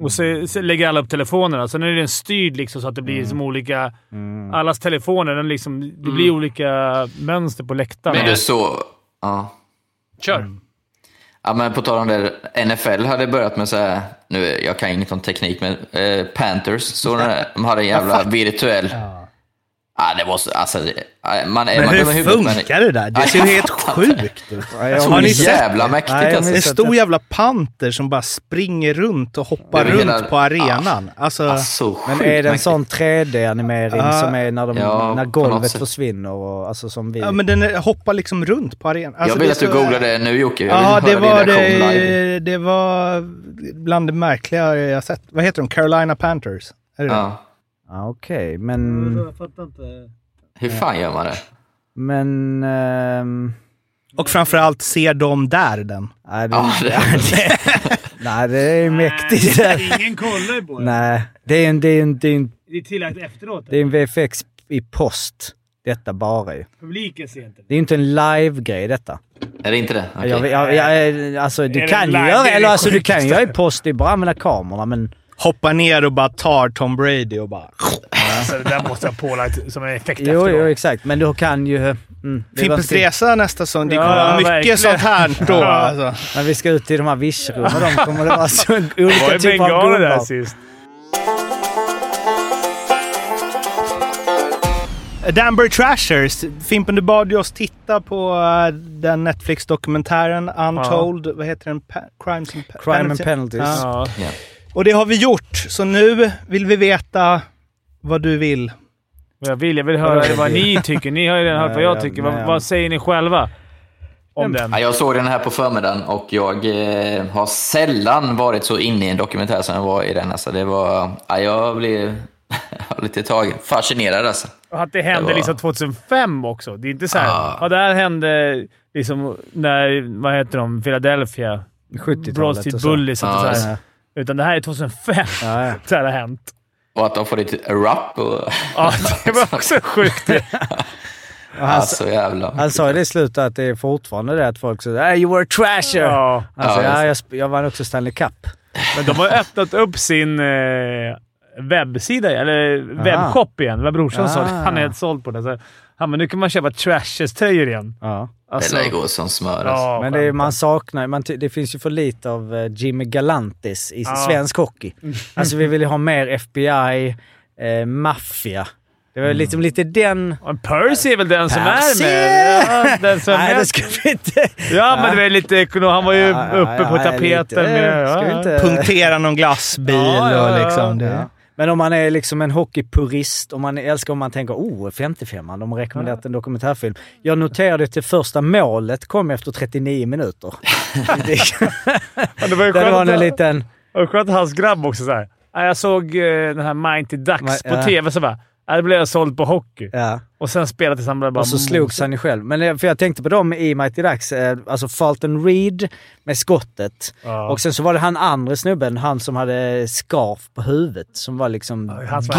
Och så, så lägger alla upp telefonerna. Sen är den styrd liksom så att det blir som olika... Allas telefoner, den liksom, det blir olika mönster på läktaren. Men du så... Ja. Kör. Ja, men på tal om det, NFL hade börjat med så här, nu, jag kan inget om teknik, men eh, Panthers, så de hade en jävla virtuell... Ja. Det var så, alltså, det- ja, man Men man hur huvudet, men- funkar det där? Det Ja, ser ju helt sjukt ut. Ja, Har ni sett jävla det? mäktigt Nej, alltså. En stor jävla panter som bara springer runt och hoppar runt hela- på arenan. Alltså, Ah, så Men sjukt är det en mäktigt. sån 3D-animering Ja. som är när, de, Ja, när golvet sätt. försvinner? Och, alltså som vi... ja, men den är, hoppar liksom runt på arenan. Alltså, Jag vill det att du googlar det nu Jocke. Ja, det var, det, det var bland det märkliga jag sett. Vad heter de? Carolina Panthers? Är det det? Ja. Ja, Okej, men... Hur fan gör man det? Men... ehm, Och framförallt ser de där den. nej, det, Ja, det, Nej, det är mäktigt. Ingen kollar ju på det. Nej, det är en, det är en, det är en, Det är tillagt efteråt. det är en VFX i post. Detta bara ju. Publiken ser inte det. Det är inte en live-grej detta. Är det inte det? Okej. Jag, jag, jag, alltså, du kan ju göra, är eller alltså, du kan ju göra i post, det är bara att använda kamerorna, men... Hoppar ner och bara tar Tom Brady och bara... Alltså, det där måste jag pålagt som en effekt Jo, efteråt. jo, exakt. Men du kan ju... Mm, det var Fimpens Resa nästa säsong. Det Ja, kommer vara mycket verkligen. sånt här då. Ja. Alltså. När vi ska ut i de här vischrummen, de kommer det vara så Det olika typer av bengaler där gubbar. sist. Danbury Trashers. Fimpen, du bad ju oss titta på eh, den Netflix-dokumentären Untold. Vad heter den? Pa- Crimes and, Crime and penalties. Ja. Ja. Och det har vi gjort. Så nu vill vi veta vad du vill. Vad jag vill. Jag vill höra vad ni tycker. Ni har ju redan hört vad jag tycker. Vad, vad säger ni själva om den? Ja, jag såg den här på förmiddagen och jag eh, har sällan varit så inne i en dokumentär som jag var i den. Alltså, det var, ja, jag blev lite tagen. Fascinerad alltså. Och Att det hände Det var- liksom 2005 också. Det är inte så här, Ah. ja. det här hände liksom när, vad heter de, Philadelphia, 70-talet Broad och Street så. Bullies. och Ja, så här. Utan det här är 2005 Ja, ja. det här har hänt. Och att de får lite rap och... Ja, det var också sjukt. Han, Alltså jävla... han sa det i slutet att det är fortfarande det att folk säger hey, “You were a trasher”. Ja. Alltså, Ja, jag, jag vann också Stanley Cup. Men de har öppnat upp sin eh, webbsida, eller webbshop igen. Det var brorsan som Ah. Han är helt såld på det. Så, han men nu kan man köpa Trashes-tröjor igen. Ja. Alltså, Det lär gå som smör alltså. ja, Men det, är- man saknar man, det finns ju för lite av eh, Jimmy Galantis i Ja. svensk hockey. Alltså vi vill ju ha mer FBI, eh, maffia. Det var liksom lite den... Och Percy är väl den som Percy! är med? Ja, den som Nej, det ska vi inte... Ja, men det var lite. Han var ju Ja, ja, uppe på ja, tapeten. lite. med, Ska vi ja, inte- Punktera någon glassbil Ja, ja, och ja. liksom... Det. Men om man är liksom en hockeypurist, om man älskar om man tänker oh, 55 de har rekommenderat en dokumentärfilm. Jag noterade att det första målet kom efter 39 minuter. det, var ju skönt, var en liten... det var skönt hans grabb också så här. Ja, Jag såg eh, den här Mighty Ducks på tv, så bara ja, det blev jag såld på hockey. Ja. Och sen spelade tillsammans bara... Och så slogs han ju själv. Men det- för jag tänkte på dem i Mighty Ducks, eh, alltså Fulton Reed med skottet. Ja. Och sen så var det han andra snubben, han som hade scarf på huvudet, som var liksom han som.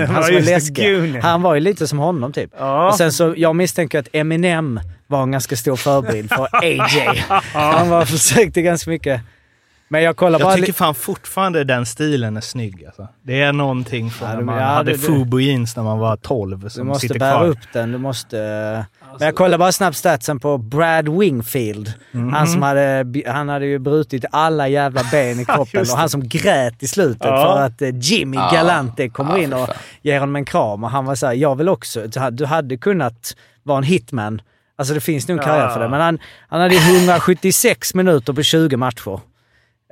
Ja, Han som var läskig. Han var ju lite som honom typ. Ja. Och sen så, jag misstänker att Eminem var en ganska stor förebild för AJ. Han var försökte ganska mycket. Men jag kollar bara... Jag tycker fan fortfarande den stilen är snygg. Alltså. Det är någonting från Ja, när man ja, hade det- det- Fubo jeans när man var 12 Du som måste sitter bära kvar. upp den. Du måste... Men jag kollar bara snabbt statsen på Brad Wingfield. Mhm. Han som hade, han hade ju brutit alla jävla ben i kroppen och han som grät i slutet Ja. för att eh, Jimmy Ja. Galante kommer Ja, in och ger honom en kram och han var såhär, jag vill också. Du hade- Du kunnat vara en hitman. Alltså det finns nog en karriär för det. Men han, han hade ju 176 minuter på 20 matcher.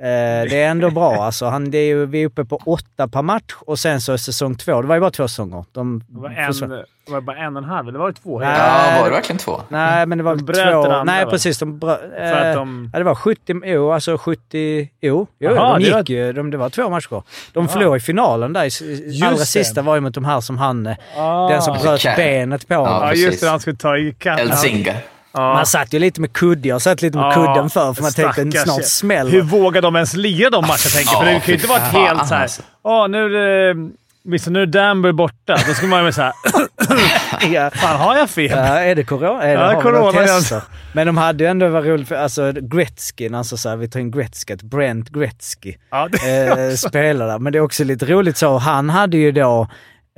Eh, det är ändå bra alltså. Han, det är ju, vi är uppe på åtta per match och sen så är säsong två. Det var ju bara två säsonger. De Det var, en, försvann. det var bara en och en halv, eller var det två? Nej. Ja, var det verkligen två? Nej, men det var De bröt två... andra, Nej, va? precis. De brö, För att eh, de... Ja, det var 70... Jo, alltså 70... Jo, jo Jaha, de det var- gick ju. De, det var två matcher. De Ja. förlorade i finalen där. Just Allra det. sista var ju mot de här som han... eh, Ah. Den som bröt benet på honom. Ja, just det. Han skulle ta i kapp. Ja. Man satt ju lite med kudde. Jag satt lite med Ja, kudden för, för man tänkte snart jävel. smäller. Hur vågar de ens lira de matcherna, tänker jag? För det kan ju inte vara helt såhär... alltså. Åh, nu är det... Visst, nu är Danbury borta. Då skulle man ju såhär... Ja. Fan, har jag fel? Ja, är det corona? Är det, Ja, corona, ja. Men de hade ju ändå varit roligt för alltså Gretzky, alltså så här, vi tar in Gretzky, att Brent Gretzky Ja, eh, spelar där. Men det är också lite roligt så, han hade ju då,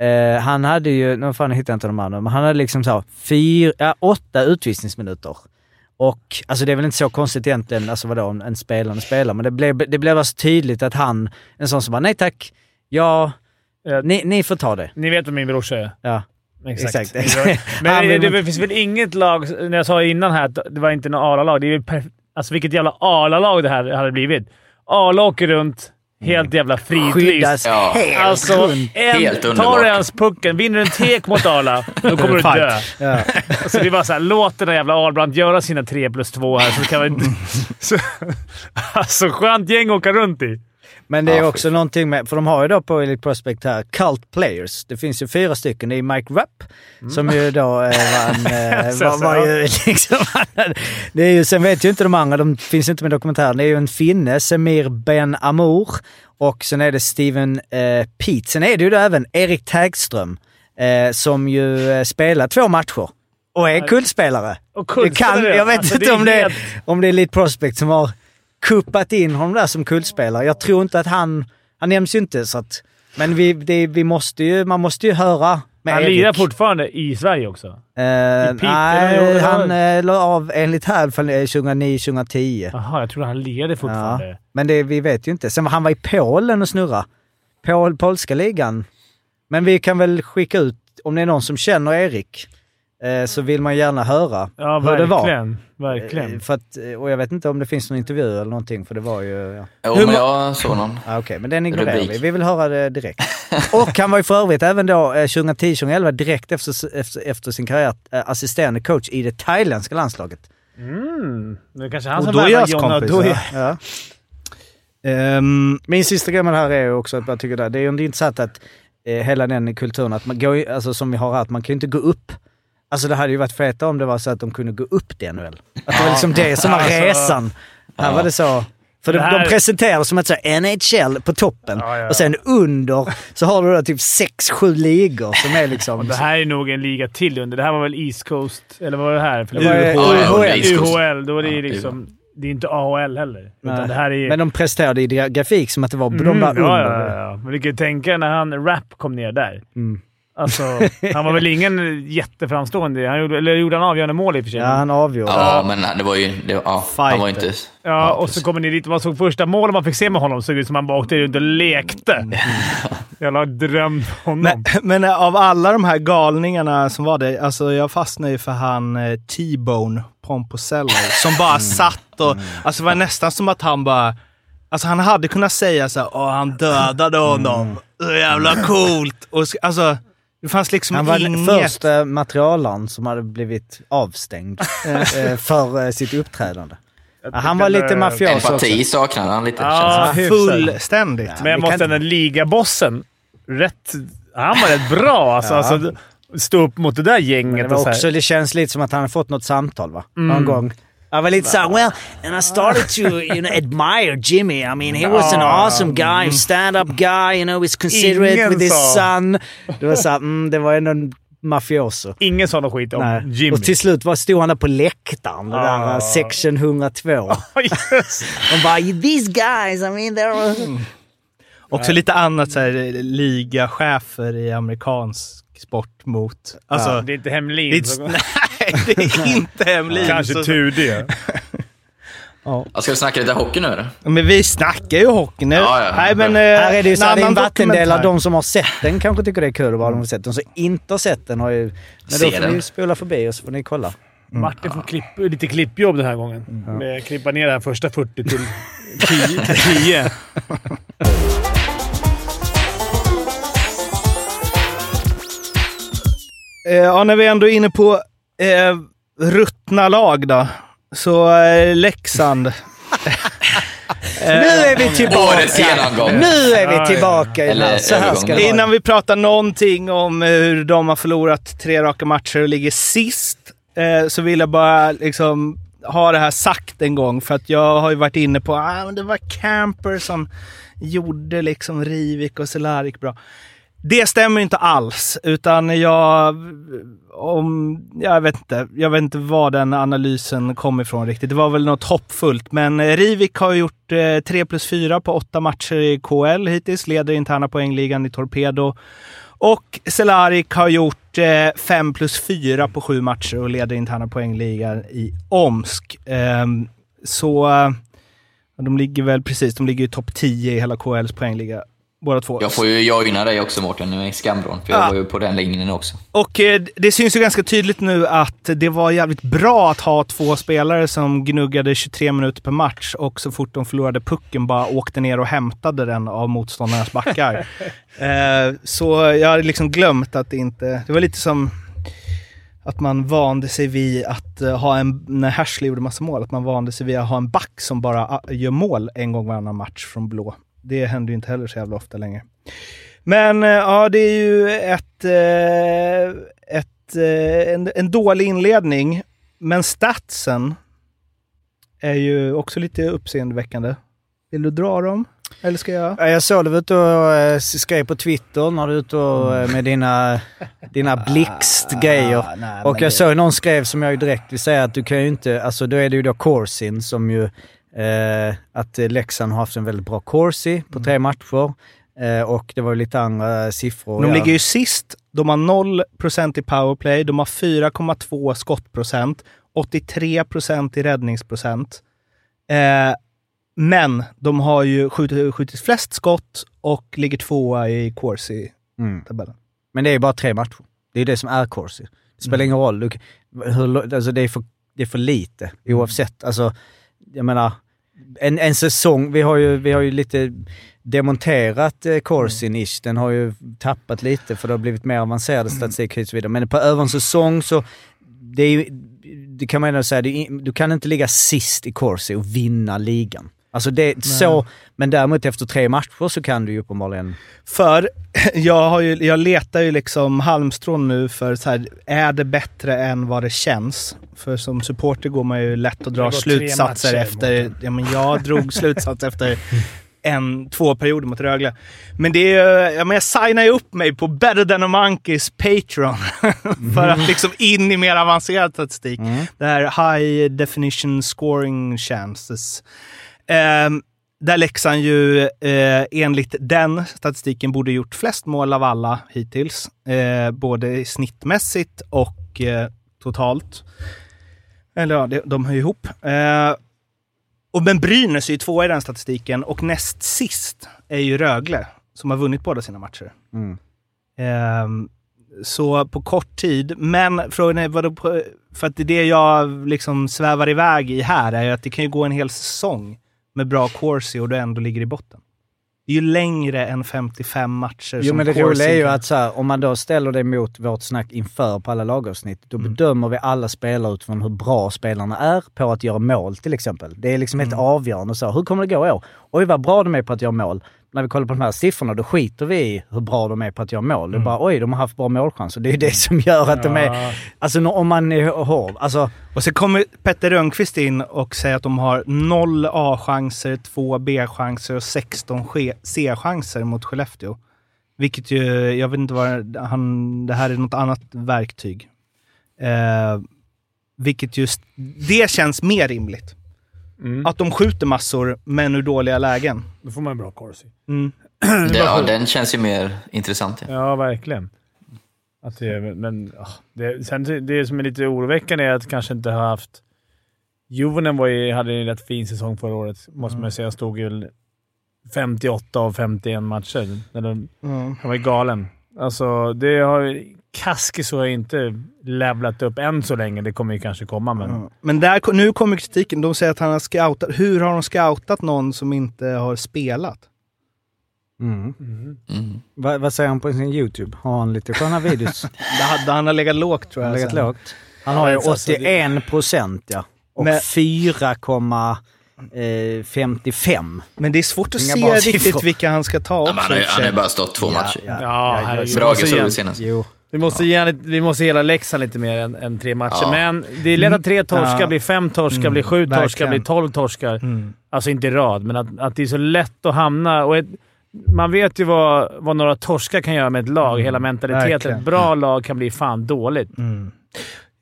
eh, han hade ju, nu fan hittar jag inte de andra, men han hade liksom så fyra, ja, åtta utvisningsminuter. Och alltså det är väl inte så konstigt egentligen, alltså vadå, en, en spelande spelar, men det blev, det blev alltså tydligt att han, en sån som bara nej tack, ja, Ja. ni, ni får ta det. Ni vet vad min brorsa är. Ja. Exakt. Exakt. Men det, det finns väl inget lag, när jag sa innan här att det var inte något Arla-lag. Alltså vilket jävla Arla-lag det här hade blivit. Arla åker runt helt jävla fridlyst. Ja. helt Alltså, en, Helt tar du ens pucken, vinner en tek mot Arla, då kommer du dö. Ja. Alltså det är bara såhär, låt den där jävla Ahlbrandt göra sina 3 plus 2 här så kan vi... så, alltså skönt gäng att åka runt i. Men det är Ja, också fy. någonting med, för de har ju då på Elite Prospect här, Cult Players. Det finns ju fyra stycken. Det är Mike Rapp, som ju då eh, var en... Eh, var, ju liksom, det är ju, sen vet ju inte de andra, de finns inte med i dokumentären. Det är ju en finne, Semir Ben Amour. Och sen är det Steven eh, Pete. Sen är det ju då även Erik Tägström, eh, som ju eh, spelar två matcher. Och är kullspelare. Och Det kullspelare, kan, jag vet alltså, inte om, det om det är Elite Prospect som har kuppat in honom där som kullspelare. Jag tror inte att han... Han nämns ju inte så att... Men vi, det, vi måste ju, man måste ju höra med Han Erik. lirar fortfarande i Sverige också. Eh, Piteå, nej, han eh, la av enligt här i alla fall 2009-2010. Jaha, jag trodde han lirade fortfarande. Ja, men det, vi vet ju inte. Sen var han var i Polen och snurra. Pol, polska ligan. Men vi kan väl skicka ut, om det är någon som känner Erik, så vill man gärna höra Ja, hur det var. verkligen. Verkligen. Eh, För att, eh, och jag vet inte om det finns någon intervju eller någonting, för det var ju... Ja. Jo, Hur men jag såg någon. Ah, Okej, men den ignorerar vi. Vi vill höra det direkt. Och han var ju för övrigt även då eh, 2010-2011 direkt efter, efter, efter sin karriär eh, assisterande coach i det thailändska landslaget. Mm. Det kanske han Och som värvar Jonna Odoja. ja. Ja. Ehm, Min sista grej med det här är ju också att jag tycker det, det är ju inte intressant att eh, hela den kulturen, att man går, alltså som vi har här, att man kan ju inte gå upp. Alltså det hade ju varit feta om det var så att de kunde gå upp till NHL. Att det var liksom det som var Alltså, resan. Här var det så. För de, Det här- de presenterar som ett så NHL på toppen Ja, ja. och sen under så har du då typ 6-7 ligor som är liksom... Det här är nog en liga till under. Det här var väl East Coast, eller vad var det här? För Det var UHL. UHL, då är det ju liksom... Det är inte AHL heller. Nej. Utan det här är... Men de presterade i gra- grafik som att det var de Mm, där ja, under. ja, ja, ja. Men du kan ju tänka när han Rap kom ner där. Mm. Alltså, han var väl ingen jätteframstående. Han gjorde, eller gjorde han avgörande mål i och för sig? Ja, han avgjorde. Ja, men det var ju... Det, ja, han var inte... Ja, och så kommer ni dit. Man såg första målet man fick se med honom såg ut som han bara åkte runt och lekte. Jävla dröm honom. men, men av alla de här galningarna som var det, alltså jag fastnade ju för han eh, T-Bone Pomposello som bara satt och... Alltså det var nästan som att han bara... Alltså han hade kunnat säga så här, Åh, han dödade honom. Så jävla coolt. Och, alltså, det fanns liksom Han var den första materialaren som hade blivit avstängd eh, för eh, sitt uppträdande. Ja, han var lite mafios också. Empati saknade han lite. Ja, det. Fullständigt. Men jag måste kan- ändå... Ligabossen, rätt... Han var rätt bra alltså. Ja. alltså stå upp mot det där Men gänget det, och var så här. också, det känns lite som att han har fått något samtal va? Mm. Någon gång. Jag var lite såhär, well, and I started to you know, admire Jimmy. I mean, he was an awesome guy, stand-up guy, you know, he's considerate Ingen with his sa. son. Det var såhär, mm, det var ändå en mafioso. Ingen sa något skit om Nej. Jimmy. Och till slut var, stod han där på läktaren, där Ah. uh, section 102. Yes. De bara, these guys, I mean, they're... Också lite annat så här, ligachefer i amerikansk sport mot... Alltså, det är inte Hemlin. det är nej, det är inte Hemlin. Kanske Så- tur det. Ja, Ska vi snacka lite hockey nu eller? Men vi snackar ju hockey nu. Ja, ja. Nej, men, eh, Här är det ju så här, en det är en annan vattendelare. dokumentär. De som har sett den kanske tycker det är kul att bara de har sett den. De som inte har sett den har ju... Men då får den. ni spola förbi och så får ni kolla. Martin får klipp, lite klippjobb den här gången. Med klippa ner här första 40 till 10. Eh, ja, när vi ändå är inne på eh, ruttna lag då. Så eh, Leksand. Nu är vi tillbaka! Årets genomgång. Nu är vi tillbaka. Eller Så här ska det vara. Innan vi pratar någonting om hur de har förlorat tre raka matcher och ligger sist, eh, så vill jag bara liksom ha det här sagt en gång. För att jag har ju varit inne på att ah, men det var Camper som gjorde liksom Rivik och Cehlárik bra. Det stämmer inte alls, utan jag... Om, jag, vet inte, jag vet inte var den analysen kom ifrån riktigt. Det var väl något hoppfullt, men eh, Rivik har gjort eh, 3 plus 4 på åtta matcher i KL hittills, leder interna poängligan i Torpedo. Och Selarik har gjort eh, 5 plus 4 på sju matcher och leder interna poängligan i Omsk. Ehm, så eh, de ligger väl precis, de ligger i topp 10 i hela KLs poängliga, båda två. Jag får ju joina dig också Mårten, nu i Skambron, för jag Ja. var ju på den linjen också. Och eh, det syns ju ganska tydligt nu att det var jävligt bra att ha två spelare som gnuggade 23 minuter per match och så fort de förlorade pucken bara åkte ner och hämtade den av motståndarnas backar. eh, så jag hade liksom glömt att det inte... Det var lite som att man vande sig vid att eh, ha en... När Hersley gjorde massa mål, att man vande sig vid att ha en back som bara ah, gör mål en gång varannan match från blå. Det händer ju inte heller så jävla ofta längre. Men eh, ja, det är ju ett, eh, ett, eh, en, en dålig inledning. Men statsen är ju också lite uppseendeväckande. Vill du dra dem? Eller ska jag? Ja, Jag såg du var ute och skrev på Twitter när du är ute och, med dina, dina blixtgrejer. Ah, nej, och jag det- såg någon skrev som jag ju direkt vill säga att du kan ju inte, alltså då är det ju då Corsin som ju, eh, att eh, Leksand har haft en väldigt bra Corsi på Mm. tre matcher. Eh, och det var lite andra siffror. De ligger ju sist. De har 0% i powerplay. De har 4,2 skottprocent. 83% i räddningsprocent. Eh, men de har ju skjutit, skjutit flest skott och ligger tvåa i Corsi-tabellen. Mm. Men det är ju bara tre matcher. Det är det som är Corsi. Det spelar Mm. ingen roll. Du, hur, alltså det, är för, det är för lite Mm. oavsett. Alltså, jag menar, en, en säsong, vi har ju, vi har ju lite demonterat eh, Corsin ish. Den har ju tappat lite för det har blivit mer avancerad statistik och så vidare. Men på över en säsong så, det är ju, det kan man ändå säga, är, du kan inte ligga sist i Corsi och vinna ligan. Alltså det, så, men däremot efter tre matcher så kan du ju uppenbarligen För jag, har ju, jag letar ju liksom halmstrån nu för så här, är det bättre än vad det känns? För som supporter går man ju lätt att dra slutsatser efter... Ja, men jag drog slutsats efter en, två perioder mot Rögle. Men det är ju- ja, men jag signar ju upp mig på Better than a Monkeys Patreon för att liksom in i mer avancerad statistik. Det här high definition scoring chances. Ehm, där Leksand ju eh, enligt den statistiken borde gjort flest mål av alla hittills. Eh, både snittmässigt och eh, totalt. Eller ja, det, de hör ju ihop. Eh, och men Brynäs är ju tvåa i den statistiken och näst sist är ju Rögle som har vunnit båda sina matcher. Mm. Ehm, så på kort tid. Men frågan är, vadå för att det jag liksom svävar iväg i här, är ju att det kan ju gå en hel säsong med bra Corsi och du ändå ligger i botten. Det är ju längre än 55 matcher Jo som men det roliga är ju att så här, om man då ställer det mot vårt snack inför på alla lagavsnitt, då Mm. bedömer vi alla spelare utifrån hur bra spelarna är på att göra mål till exempel. Det är liksom helt Mm. avgörande. Så, här, hur kommer det gå i år? Oj vad bra de är på att göra mål. När vi kollar på de här siffrorna, då skiter vi i hur bra de är på att göra mål. Mm. Det är bara oj, de har haft bra målchanser. Det är det som gör att de är... Ja. Alltså om man är hård, alltså... Och så kommer Petter Rönnqvist in och säger att de har noll A-chanser, två B-chanser och 16 ske- C-chanser mot Skellefteå. Vilket ju, jag vet inte vad han, det här är något annat verktyg. Eh, vilket just, det känns mer rimligt. Mm. Att de skjuter massor, men ur dåliga lägen. Då får man en bra Corsi. Mm. Det, ja, den känns ju mer intressant. Ja. Ja, verkligen. Att det, men det, sen det- det som är lite oroväckande är att kanske inte har haft... Juvonen var ju, hade en rätt fin säsong förra året, måste man säga. Stod ju 58 av 51 matcher. Eller, Mm. han var ju galen. Alltså, det har... Kaskis har inte levlat upp än så länge. Det kommer ju kanske komma, men... Ja. Men där, nu kommer kritiken. De säger att han har scoutat. Hur har de scoutat någon som inte har spelat? Mm. Mm. Vad, vad säger han på sin YouTube? Har han lite sköna videos? Det hade, han har legat lågt tror Han jag. har legat sen. lågt. Han har ju alltså, det- 81 procent ja. Och Men- 4,55. Men det är svårt att Inga se bra riktigt vilka han ska ta Ja, också. men han, har, han har bara stått två matcher. Ja, Ja, ja, ja, Brage måste såg det senast. Jo. Vi måste, ge, vi måste hela Leksand lite mer än, än tre matcher. Ja. Men det är lätt att tre torskar Ja. blir fem torskar, Mm, blir sju torskar, verkligen. blir tolv torskar. Mm. Alltså inte i rad, men att, att det är så lätt att hamna... Och ett, man vet ju vad, vad några torskar kan göra med ett lag. Hela mentaliteten. verkligen. Ett bra lag kan bli fan dåligt. Mm.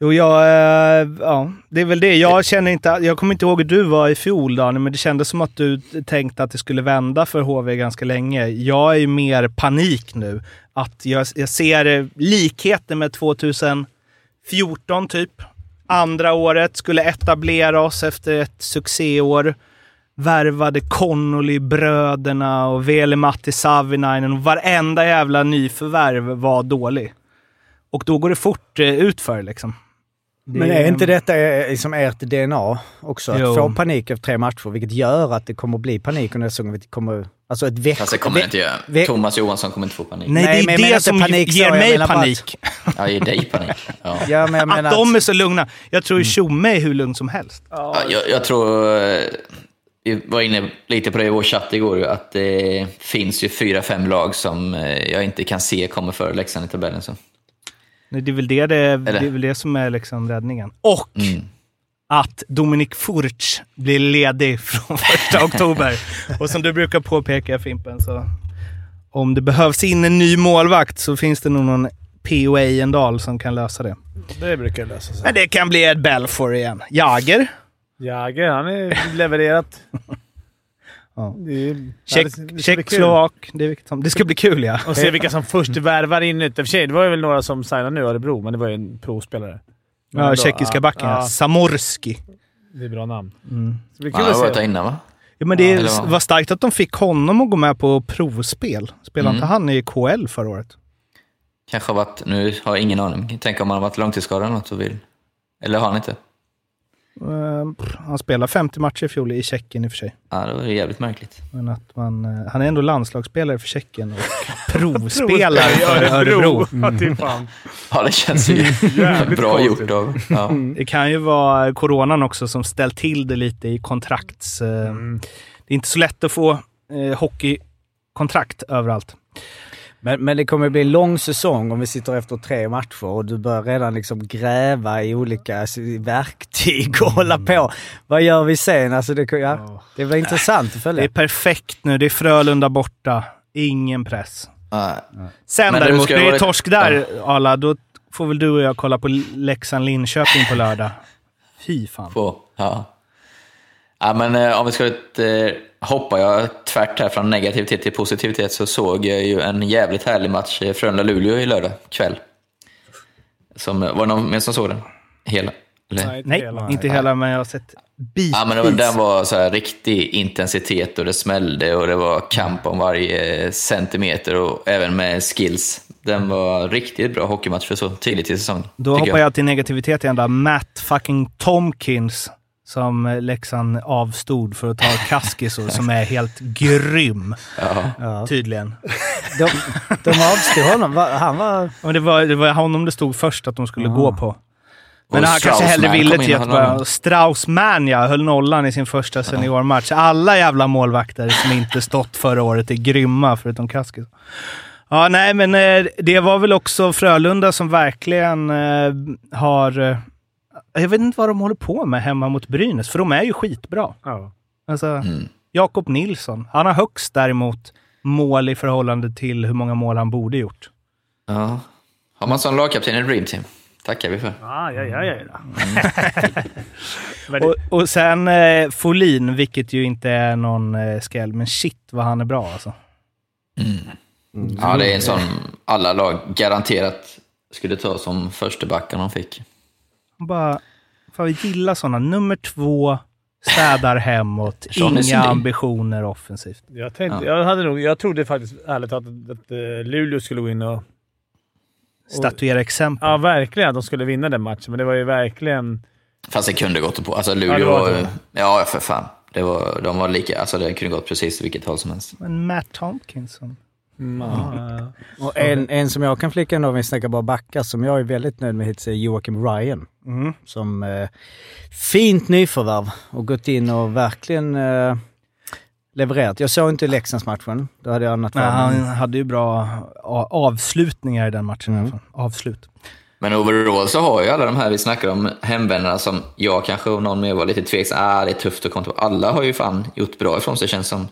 Jo, jag, eh, ja, det är väl det. Jag känner inte... Jag kommer inte ihåg hur du var i fjol, Daniel, men det kändes som att du tänkte att det skulle vända för HV ganska länge. Jag är ju mer panik nu. Att jag, jag ser likheter med 2014, typ. Andra året skulle etablera oss efter ett succéår. Värvade Connolly-bröderna och Veli-Matti Savinainen och varenda jävla nyförvärv var dålig. Och då går det fort eh, utför liksom. Det Men är inte detta eh, liksom ert DNA också? Att Jo. få panik efter tre matcher, vilket gör att det kommer att bli panik under säsongen. Det kommer, alltså ett veck... Fast det kommer det inte göra. Thomas Johansson kommer inte få panik. Nej, Nej, det jag är det inte som panik ger mig bara att- panik. Ja, ger dig panik. Ja. Ja, men menar Att de är så lugna. Jag tror Tjomme är hur lugn som helst. Ja, jag, jag tror... eh, vi var inne lite på det i vår chatt igår, att det finns ju fyra, fem lag som eh, jag inte kan se kommer före Leksand i tabellen. Så. Nej, Det är väl det, det, det, är väl det som är liksom räddningen. Och Mm. att Dominik Furch blir ledig från första oktober. Och som du brukar påpeka Fimpen, så om det behövs in en ny målvakt så finns det nog någon POA Endal som kan lösa det. Det brukar lösa sig. Men det kan bli ett Belfor igen. Jager. Jagger, han är levererat. Ja. Det, är, Tjeck, det ska bli Tjeck kul. Slovak. Det, det ska bli kul ja. Och se vilka som först värvar in. I och för sig, det var ju väl några som signade nu i Örebro, men det var ju en provspelare. Men Ja, tjeckiska backen. Ja. Ja, Samorski. det är bra namn. Mm. Så det blir kul har att varit där se. innan va? Ja, men det Ja, var starkt att de fick honom att gå med på provspel. Spelade Mm. inte han i KL förra året? Kanske har varit, nu har jag ingen aning. Tänk om han har varit långtidsskadad eller något och vill. Eller har han inte? Eh, pff, han spelade 50 matcher i fjol i Tjeckien i och för sig. Ja, det var jävligt märkligt. Men att man, eh, han är ändå landslagsspelare för Tjeckien och provspelare för Örebro. Fan. Ja, det känns ju Jävligt bra konstigt. gjort av... Ja. Det kan ju vara coronan också som ställt till det lite i kontrakts... eh, Mm. Det är inte så lätt att få eh, hockeykontrakt överallt. Men, men det kommer bli en lång säsong om vi sitter efter tre matcher och du börjar redan liksom gräva i olika verktyg och hålla på. Vad gör vi sen? Alltså det, ja, det blir intressant att Det är följa. perfekt nu. Det är Frölunda borta. Ingen press. Nej. Sen Men däremot, det vara- torsk där, Arla, då får väl du och jag kolla på Leksand-Linköping på lördag. Fy fan. På, ja. ja, men eh, om vi ska eh, hoppa jag tvärt här från negativitet till positivitet så såg jag ju en jävligt härlig match, eh, Frölunda-Luleå i lördag kväll. Som, var det någon mer som såg den? Hela? Eller? inte Nej, hela. inte hela, men jag har sett bitvis. Ja, men det var, den var så här riktig intensitet och det smällde och det var kamp om varje centimeter och även med skills. Den var riktigt bra hockeymatch för så tidigt i säsongen. Då hoppar jag till negativitet igen då. Matt fucking Tomkins som eh, Leksand avstod för att ta Kaskisor som är helt grym. Ja. Tydligen. De, de avstod honom. Han var... Men det, var, det var honom det stod först att de skulle gå på. Men Och han kanske hellre ville till nollan. Straussman ja, höll nollan i sin första seniormatch. Alla jävla målvakter som inte stått förra året är grymma, förutom Kaskis. Ja, nej, men eh, det var väl också Frölunda som verkligen eh, har... Jag vet inte vad de håller på med hemma mot Brynäs, för de är ju skitbra. Ja. Alltså, Mm. Jakob Nilsson. Han har högst däremot mål i förhållande till hur många mål han borde gjort. Ja. Har man sån lagkapten i Dream Team? tackar vi för. Ah, ja, ja, ja. ja. Men Och, och sen eh, Folin, vilket ju inte är någon eh, skräll, men shit vad han är bra alltså. Ja, det är en sån alla lag garanterat skulle ta som första backen de fick. Bara, fan vi gillar sådana. Nummer två, städar hemåt, inga ambitioner offensivt. jag, tänkte, jag, hade nog, jag trodde faktiskt ärligt talat att, att eh, Luleå skulle gå in och... Statuera exempel. Ja, verkligen att de skulle vinna den matchen. Men det var ju verkligen... Fast det kunde gått på. Alltså Ja, Luleå, det var ja, det. ja för fan. Det var, de var lika, alltså det kunde gått precis vilket håll som helst. Men Matt Ja. Och en, en som jag kan flika in om vi snackar bara backar, som jag är väldigt nöjd med hittills är Joakim Ryan. Mm. Som eh, fint nyförvärv och gått in och verkligen eh, levererat. Jag såg inte Leksandsmatchen. Då hade jag annat Nej, han hade ju bra avslutningar i den matchen. fall. Avslut. Men overall så har ju alla de här vi snackar om hemvändarna som jag kanske och någon mer var lite tveksam. Ah, det är tufft att komma till. Alla har ju fan gjort bra ifrån sig känns som.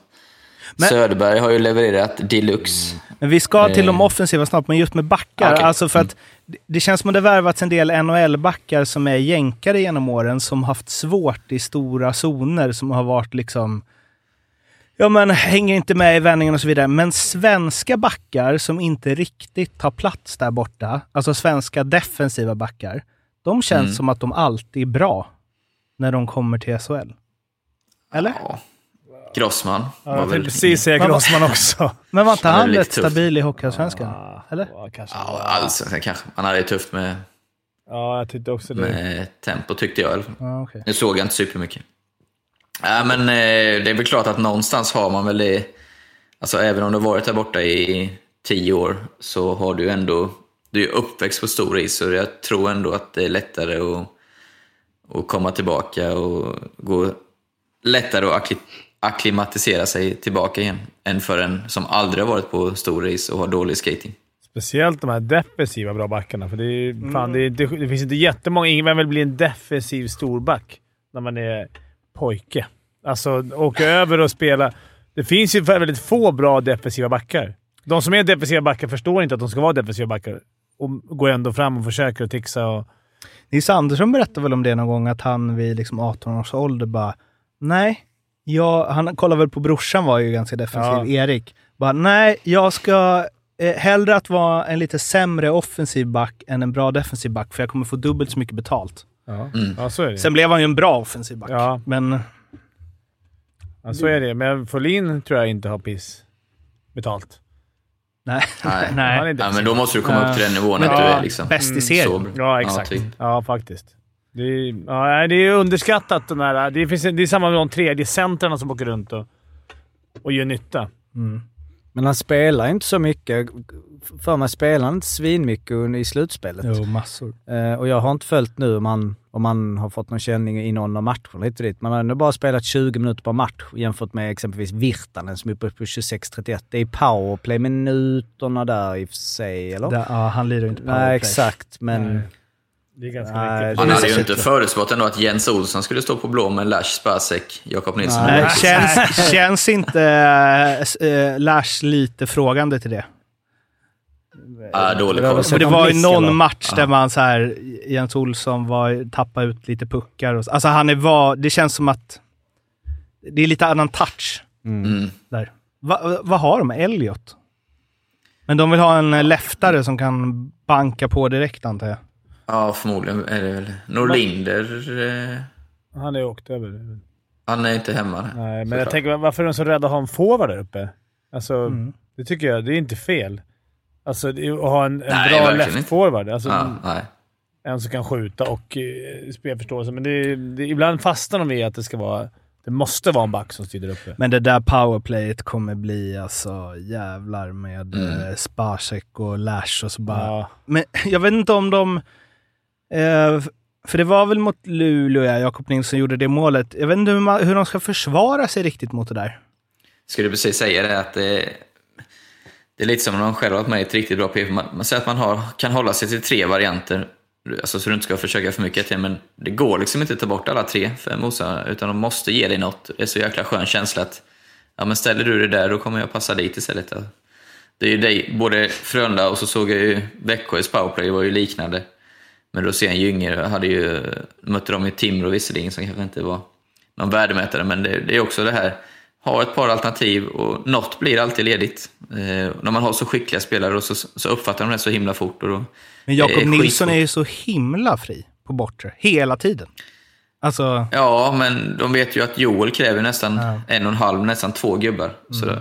Men- Söderberg har ju levererat deluxe. Men vi ska till de Eh. offensiva snart, men just med backar. Okej. Alltså för att det- det känns som att det värvats en del NHL-backar som är jänkare genom åren, som haft svårt i stora zoner, som har varit liksom... Ja, men hänger inte med i vändningen och så vidare. Men svenska backar som inte riktigt tar plats där borta, alltså svenska defensiva backar, de känns Mm. som att de alltid är bra när de kommer till SHL. Eller? Ja. Grossman Ja, jag tänkte precis säga Grossman också. Men var inte Han han rätt stabil i Hockeyallsvenskan? Eller? Ja, kanske. Ja, alltså, kanske. Han hade det tufft med, Ja, jag tyckte också det. med tempo tyckte jag i alla fall. Ja, okej. Nu såg jag inte supermycket. Ja, men eh, det är väl klart att någonstans har man väl det. Alltså även om du har varit där borta i tio år så har du ändå, du är uppväxt på stor is så jag tror ändå att det är lättare att, att komma tillbaka och gå lättare att akklimatisera sig tillbaka igen än för en som aldrig har varit på stor race och har dålig skating. Speciellt de här defensiva bra backarna. För det, är, fan, det, är, inte- det finns inte jättemånga. Ingen vill bli en defensiv storback när man är pojke. Alltså, åka över och spela. Det finns ju väldigt få bra defensiva backar. De som är defensiva backar förstår inte att de ska vara defensiva backar och går ändå fram och försöker att tixa. Och, Nils Andersson berättade väl om det någon gång, att han vid liksom 18 års ålder bara, nej, jag, han kollade väl på brorsan var ju ganska defensiv, Erik. Bara, nej, jag ska eh, hellre att vara en lite sämre offensiv back än en bra defensiv back, för jag kommer få dubbelt så mycket betalt. ja. ja, så är det. Sen blev han ju en bra offensiv back, Ja. men Ja, så är det. Men Folin tror jag inte har piss betalt. nej. Nej. Han nej. Ja, men då måste du komma upp till den nivån att Men- du Ja, är liksom... bäst i Mm, serien. Ja, exakt. typ. Ja, faktiskt. Det är, ja, det är underskattat. Den här, det, finns, det är samma med de tredje centrarna som åker runt och, och gör nytta. Men han spelar inte så mycket. För mig spelar han inte svinmycket i slutspelet. Jo, massor. Eh, och jag har inte följt nu om han, om han har fått någon känning i någon av matcherna hit och dit. Man har ändå bara spelat 20 minuter per match jämfört med exempelvis Virtanen som är uppe på 26-31. Det är powerplay-minuterna där i och för sig, eller? Där, ja, han lirar ju inte powerplay. Nej, exakt. Men... Nej. Det är ganska Nej, mycket. Man hade ju inte förutspått ändå att Jens Olsson skulle stå på blå med Lash, Spacek, Jakob Nilsson. Nej, känns, känns inte äh, Lars lite frågande till det? Ja, dålig Det var koll. det någon var ju någon match där man så här, Jens Olsson var, tappade ut lite puckar. Och, så- alltså han är var, det känns som att det är lite annan touch Mm. där. Va- Vad har de? Elliot? Men de vill ha en eh, leftare som kan banka på direkt antar jag. Ja, förmodligen är det väl. Norlinder, eh, Han är åkt över. han är inte hemma. Nej, men såklart. jag tänker, varför är de så rädda att ha en forward där uppe? Alltså, Mm. det tycker jag. Det är inte fel. Alltså, att ha en, en Nej, bra verkligen left inte. forward. Alltså, Ja, nej. En som kan skjuta och eh, spelförståelse. Men det, det, ibland fastnar de vid att det ska vara... Det måste vara en back som styr uppe. Men det där powerplayet kommer bli alltså jävlar med Mm. mm. Spacek och Lash och så bara... Ja. Men jag vet inte om de... Eh, för det var väl mot Luleå, ja, Jakob Nilsson gjorde det målet. Jag vet inte hur, man, hur de ska försvara sig riktigt mot det där. Skulle precis säga det att det, det är lite som om de själva har varit med i ett riktigt bra PF. Man, man säger att man har, kan hålla sig till tre varianter, alltså så du inte ska försöka för mycket till, men det går liksom inte att ta bort alla tre för Mosa, utan de måste ge dig något. Det är så jäkla skön känsla att ja, men ställer du det där, då kommer jag passa dit istället. Det är ju dig, både Frölunda och så såg jag ju Växjös powerplay, det var ju liknande. Men Rosén Gynge hade ju, mötte de ju Timrå visserligen, som kanske inte var någon värdemätare, men det, det är också det här, ha ett par alternativ och något blir alltid ledigt. Eh, när man har så skickliga spelare och så, så uppfattar de det så himla fort. Och då, Men Jakob Nilsson är ju så himla fri på bortre, hela tiden. Alltså, Ja, men de vet ju att Joel kräver nästan Ja. en och en halv, nästan två gubbar. Mm.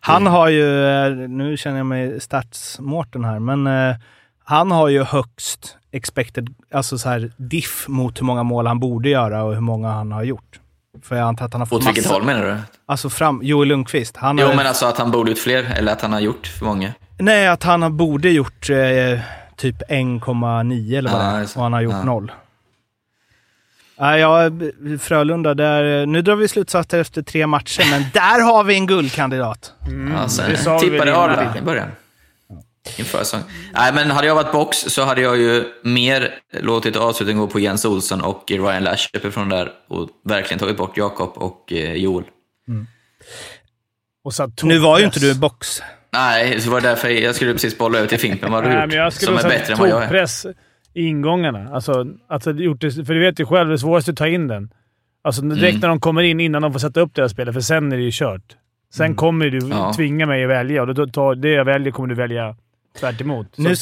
han har ju, eh, nu känner jag mig stats-Mårten här, men eh, han har ju högst expected, alltså så här diff mot hur många mål han borde göra och hur många han har gjort. För jag antar att han har fått åt vilket massa- håll menar du? Alltså fram, Joel Lundqvist. Han Jo, har, men alltså att han borde ut fler, eller att han har gjort för många. Nej, att han har borde gjort eh, typ 1,9 eller vad Ja, det det är. Och han har gjort Ja. noll. Nej, ja, Frölunda, där, nu drar vi slutsatser efter tre matcher, men där har vi en guldkandidat. Ja, det sen sa vi tippade. Arla i början. Inför säsong. Nej, men hade jag varit box så hade jag ju mer låtit avslutningen gå på Jens Olsson och Ryan Lash uppifrån där och verkligen tagit bort Jakob och eh, Joel. Och satt Nu var ju inte du box. Nej, så var det därför jag skulle precis bolla över till Fimpen. Vad du Nej, gjort men jag som skulle är bättre än vad jag är? i ingångarna. Alltså, alltså, gjort det, för du vet ju själv, det svåraste är att ta in den. Alltså direkt Mm. när de kommer in, innan de får sätta upp deras spelare, för sen är det ju kört. Sen kommer du Ja. tvinga mig att välja och då tar, det jag väljer kommer du välja tvärt emot. Så Nu-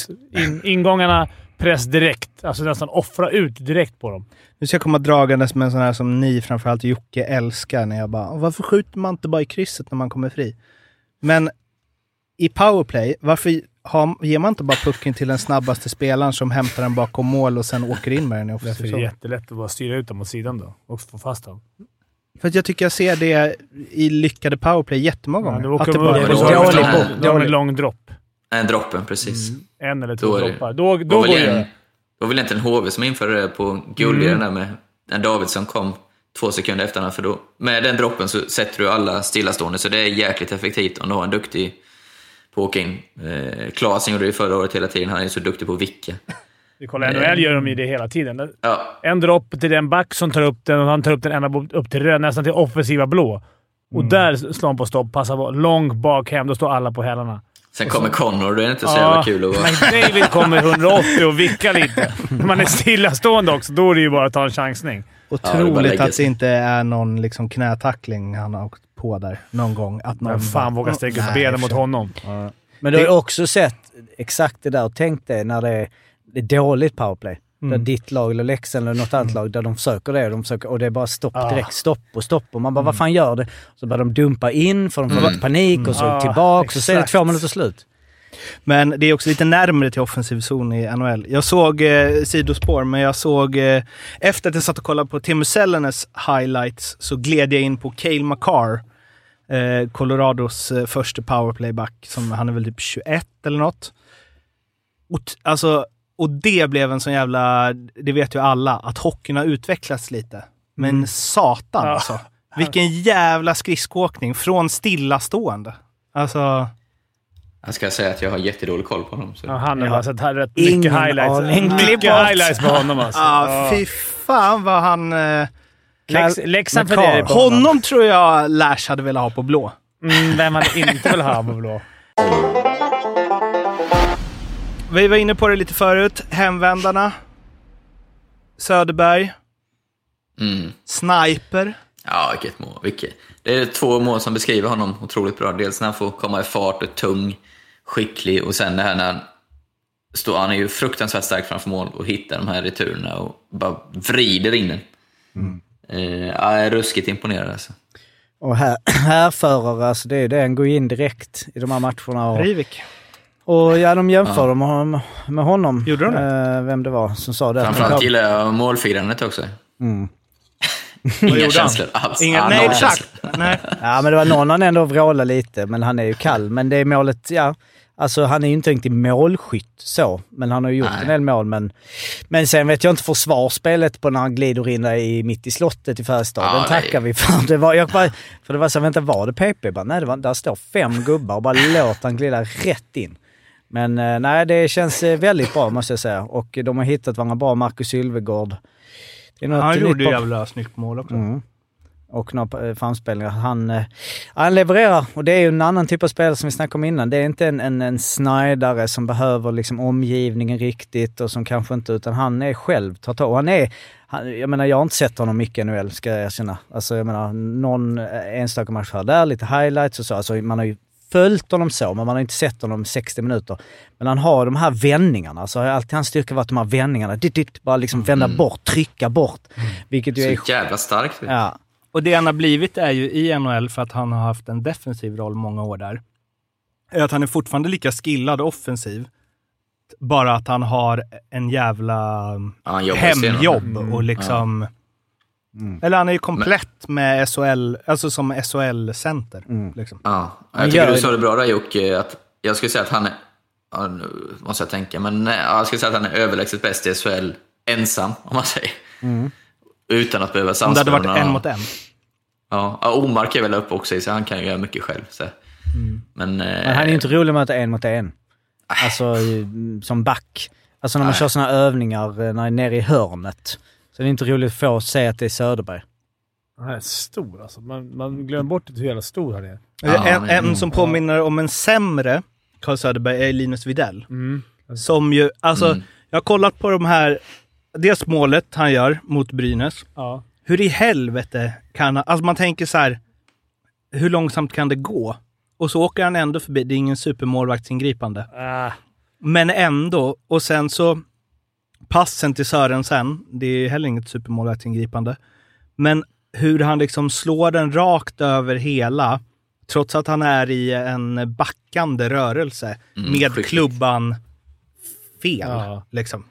in, ingångarna, press direkt. Alltså nästan offra ut direkt på dem. Nu ska jag komma dragandes med en sån här som ni, framförallt Jocke, älskar. När jag bara, varför skjuter man inte bara i krysset när man kommer fri? Men i powerplay, varför har, ger man inte bara pucken till den snabbaste spelaren som hämtar den bakom mål och sen åker in med den i är det offensiv zon? jättelätt att bara styra ut dem åt sidan då och få fast dem. För att jag tycker jag ser det i lyckade powerplay jättemånga Ja, gånger. du att det bara, det var en lång dropp. Nej, droppen, precis. En eller Då två det- droppar. Då, då var går det. en- det var väl egentligen HV som införde det på guldligan där med när Davidsson kom två sekunder efter honom. För då, med den droppen så sätter du alla stillastående, så det är jäkligt effektivt om du har en duktig på att åka in. Eh, Klasen gjorde det förra året hela tiden. Han är så duktig på att vicka. Vi kollar NHL gör de ju det hela tiden. Ja, En dropp till den back som tar upp den och han tar upp den ända upp till röd, nästan till offensiva blå. Och Mm. där slår han på stopp, passar bort. Långt bak hem. Då står alla på hälarna. Sen kommer Connor, då är det inte så jävla kul att vara... McDavid kommer 180 och vickar lite. När man är stillastående också, då är det ju bara att ta en chansning. Ja, det Otroligt att det inte är någon liksom knätackling han har åkt på där någon gång. Att någon Vem fan vågar sträcka upp benen mot honom? Men du har ju också sett exakt det där och tänkt det när det är, det är dåligt powerplay. Där ditt lag eller Leksand eller något annat lag där de försöker det. De försöker, och det är bara stopp Ah. direkt. Stopp och stopp. Och man bara, vad fan gör det? Så börjar de dumpa in för de får lite panik och så Ah, tillbaks och så är det exakt. två minuter slut. Men det är också lite närmre till offensiv zon i NHL. Jag såg eh, sidospår, men jag såg... Eh, efter att jag satt och kollade på Teemu Selännes highlights så gled jag in på Cale Makar. Eh, Colorados eh, första powerplayback. Som, han är väl typ 21 eller något. Och, alltså, och det blev en sån jävla... Det vet ju alla, att hockeyn har utvecklats lite. Men satan Ja. alltså. Vilken jävla skridskoåkning från stillastående. Alltså... Jag ska säga att jag har jättedålig koll på honom. Så. Ja, han har Ja. sett här rätt Ingen mycket highlights. aning. Mycket highlights på honom alltså. Ja, fy fan vad han... Eh, Lex, Leksand funderar Karl- på honom. honom tror jag Lash hade velat ha på blå. Mm, vem man inte vill ha på blå. Vi var inne på det lite förut. Hemvändarna. Söderberg. Mm. Sniper. Ja, vilket mål. Vilket. Det är två mål som beskriver honom otroligt bra. Dels när han får komma i fart och tung, skicklig och sen det här när han står, han är ju fruktansvärt stark framför mål och hittar de här returerna och bara vrider in den. Eh, ja, jag är ruskigt imponerad alltså. Och här, härförare, alltså det är det. Han går in direkt i de här matcherna. Och, Breivik. Och ja, de jämför Ja. dem med honom, med honom. Gjorde de det? Eh, vem det var som sa det. Framförallt gillar jag målfirandet också. Mm. Inga känslor alls. Inga, Ja, nej, exakt. känslor. Nej. Ja, men det var någon han ändå vrålade lite, men han är ju kall. Men det är målet, ja. Alltså han är ju inte riktigt målskytt så, men han har ju gjort Nej. en del mål. Men, men sen vet jag inte försvarsspelet på när han glider in där i, mitt i slottet i Färjestad. Ja, Den tackar vi för. Det var, jag bara, för det var så, vänta var det PP? Bara, nej, det var, där står fem gubbar och bara låt han glida rätt in. Men eh, nej, det känns eh, väldigt bra måste jag säga. Och de har hittat varandra bra. Marcus Sylvegård. Han gjorde på- jävla snyggt mål också. Mm. Och några eh, framspelningar. Han, han levererar och det är ju en annan typ av spelare som vi snackade om innan. Det är inte en, en, en snidare som behöver liksom omgivningen riktigt och som kanske inte, utan han är själv, tar tag. Han är, han, jag menar jag har inte sett honom mycket i NHL ska jag erkänna. Alltså jag menar någon enstaka match här där, lite highlights och så. Alltså man har ju följt honom så, men man har inte sett honom 60 minuter. Men han har de här vändningarna. Alltså har alltid hans styrka varit de här vändningarna. Dit, dit, bara liksom vända bort, trycka bort. Vilket ju är... Så jävla starkt. Ja, Och det han har blivit är ju i NHL, för att han har haft en defensiv roll många år där, är att han är fortfarande lika skillad offensiv. Bara att han har en jävla Ja, hemjobb och liksom... Mm. Eller han är ju komplett med SHL, alltså som SHL-center. Mm. Liksom. Ja, Han jag tycker gör du sa det bra där Jocke, att jag skulle säga att han är, ja, nu måste jag tänka, men nej, ja, jag skulle säga att han är överlägset bäst i SHL ensam, om man säger. Utan att behöva Om det samspela hade varit en mot en. Ja, ja, Omark är väl uppe också, så han kan ju göra mycket själv. Så. Men, eh, Men han är ju inte rolig med att en mot en. Alltså i- som back. Alltså när man Nej. kör såna övningar eh, när är nere i hörnet. Så det är inte roligt att få se att det är Söderberg. Han är stor alltså. Man, man glömmer bort hur jävla stor han är. Ja, en, en som påminner om en sämre Carl Söderberg är Linus Widell. Mm. Som ju, alltså, Mm. jag har kollat på de här, dels målet han gör mot Brynäs. Ja. Hur i helvete kan han, alltså man tänker så här, hur långsamt kan det gå? Och så åker han ändå förbi, det är ingen supermålvaktsingripande. Ah, Men ändå, och sen så passen till Sörensen, det är heller inget supermålvaktsingripande. Men hur han liksom slår den rakt över hela, trots att han är i en backande rörelse, Mm, med skickligt. klubban fel. Ja. Liksom.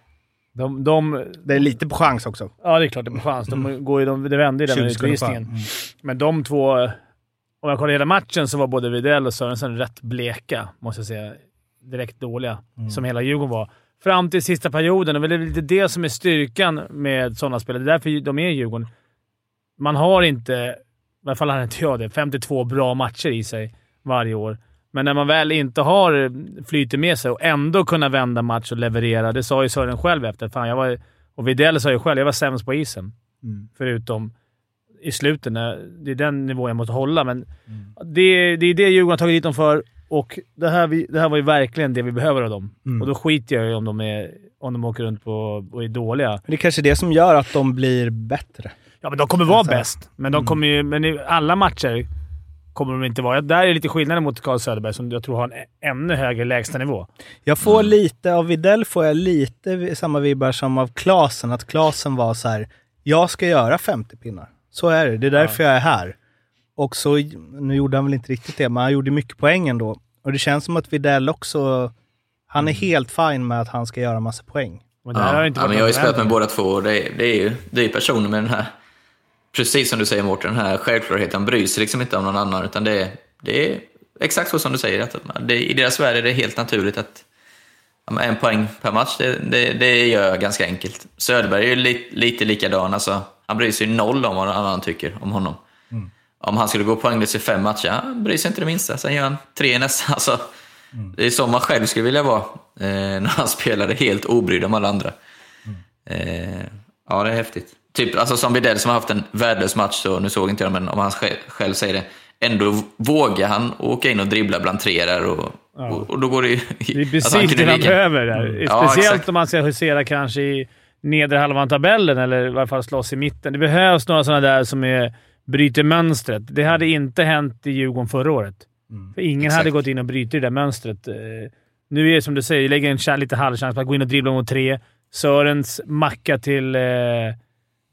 de, de, Det är lite på chans också. ja, det är klart det är på chans. De går ju, de, det vände ju där med 20 sekunder kvar. utvisningen. Men de två... Om jag kollar hela matchen så var både Widell och Sörensen rätt bleka, måste jag säga. Direkt dåliga, som hela Djurgården var. Fram till sista perioden. Och det är lite det som är styrkan med sådana spelare. Det är därför de är i Djurgården. man har inte, i alla fall har inte jag det, 52 bra matcher i sig varje år. Men när man väl inte har flyter med sig och ändå kunna vända match och leverera. Det sa ju Sören själv efter. Fan, jag var, och Widell sa ju själv jag var sämst på isen. Mm. Förutom i slutet. När, det är den nivån jag måste hålla, men det, det är det Djurgården har tagit dit dem för. Och det här, vi, det här var ju verkligen det vi behöver av dem. Mm. Och då skiter jag i om de, är, om de åker runt på, och är dåliga. Men det är kanske det som gör att de blir bättre. Ja, men de kommer vara Alltså, bäst. Men, de mm. kommer ju, men i alla matcher kommer de inte vara. Där är lite skillnad mot Carl Söderberg som jag tror har en ännu högre lägstanivå. Jag får lite, av Videll får jag lite samma vibbar som av Klasen. Att Klasen var så här: jag ska göra 50 pinnar. Så är det. Det är därför jag är här. Och så, nu gjorde han väl inte riktigt det, men han gjorde mycket poäng ändå. Och det känns som att Videll också, han är helt fin med att han ska göra massa poäng. Men Ja, har inte ja, men jag har ju spelat med båda två och det är, det är ju det är personer med den här, precis som du säger Mårten, den här självklarheten. bryr sig liksom inte om någon annan, utan det är, det är exakt så som du säger. Att det, I deras värld är det helt naturligt att ja, en poäng per match, det, det, det gör jag ganska enkelt. Söderberg är ju li, lite likadan, alltså, han bryr sig noll om vad någon annan tycker om honom. Om han skulle gå poänglös i fem matcher, han bryr sig inte det minsta. Sen gör han tre nästa. Alltså, Det är så man själv skulle vilja vara eh, när han spelade helt obrydd om alla andra. Eh, ja, det är häftigt. Typ alltså som Widell som har haft en värdelös match, så, nu såg inte jag men om han själv, säger det, ändå vågar han åka in och dribbla bland tre där och, och, och då går det ju... Det är precis alltså, han kunde det ligga- behöver där. Mm. Ja, Speciellt exakt. om man ska husera kanske i nedre halvan av tabellen, eller i varje fall slåss i mitten. Det behövs några sådana där som är, bryter mönstret. Det hade inte hänt i Djurgården förra året. För ingen Mm. Exakt. hade gått in och brutit det där mönstret. Eh, Nu är det som du säger, lägger en lite halvchans på att gå in och dribbla mot tre. Sörens macka till eh,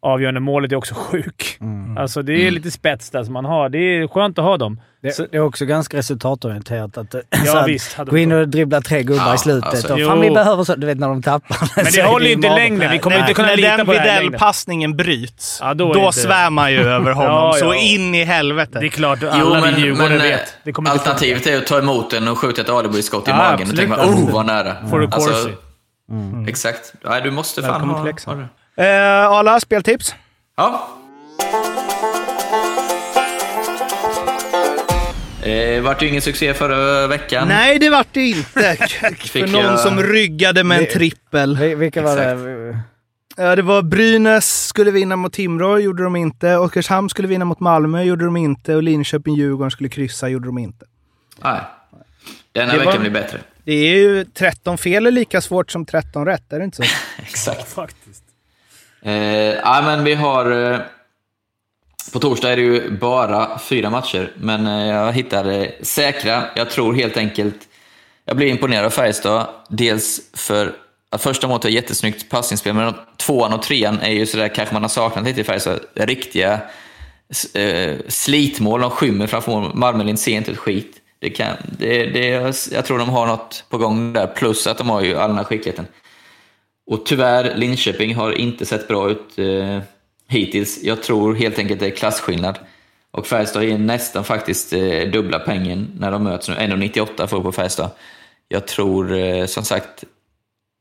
avgörande målet är också sjuk. Alltså, det är Mm. lite spets där som man har. Det är skönt att ha dem. Det, Så- det är också ganska resultatorienterat. Att, eh, Ja, att visst, Gå in och dribbla tre gubbar Ja, i slutet. alltså, och, jo. fan, vi behöver så. Du vet när de tappar. Men det håller ju inte längre. Vi kommer Nej. inte kunna När lita den på det här längre. Widell-passningen bryts, Ja, då då, är det inte- svävar ju över honom. Ja, Så in i helvete. Det är klart, Jo, alla men, vi Djurgårdare men vet. Det kommer alternativet är att ta emot den och skjuta ett alibi-skott i Ja, magen absolut. och tänka oh vad nära. Får du Corsi. Exakt. Nej, du måste fan ha det. Eh, Arla, speltips? Ja. Eh, vart ju ingen succé förra veckan. Nej, det vart det inte. För någon jag- som ryggade med en trippel. Vi- Vilka var Exakt. det? Ja, det var Brynäs skulle vinna mot Timrå, gjorde de inte. Oskarshamn skulle vinna mot Malmö, gjorde de inte. Och Linköping-Djurgården skulle kryssa, gjorde de inte. Nej. Denna Det veckan var- blir bättre. Det är ju 13 fel är lika svårt som 13 rätt, är det inte så? Exakt. Faktiskt. Eh, ja, men vi har... Eh, på torsdag är det ju bara fyra matcher, men eh, jag hittade säkra. Jag tror helt enkelt... Jag blir imponerad av Färjestad. Dels för att första målet är jättesnyggt passningsspel, men tvåan och trean är ju sådär kanske man har saknat lite i Färjestad. Riktiga eh, slitmål. De skymmer framför. Marmelin ser inte ett skit. Det kan, det, det, jag tror de har något på gång där, plus att de har ju all den här skickligheten. Och tyvärr, Linköping har inte sett bra ut eh, hittills. Jag tror helt enkelt det är klasskillnad. Och Färjestad är nästan faktiskt eh, dubbla pengen när de möts nu. 1,98 får på Färjestad. Jag tror eh, som sagt,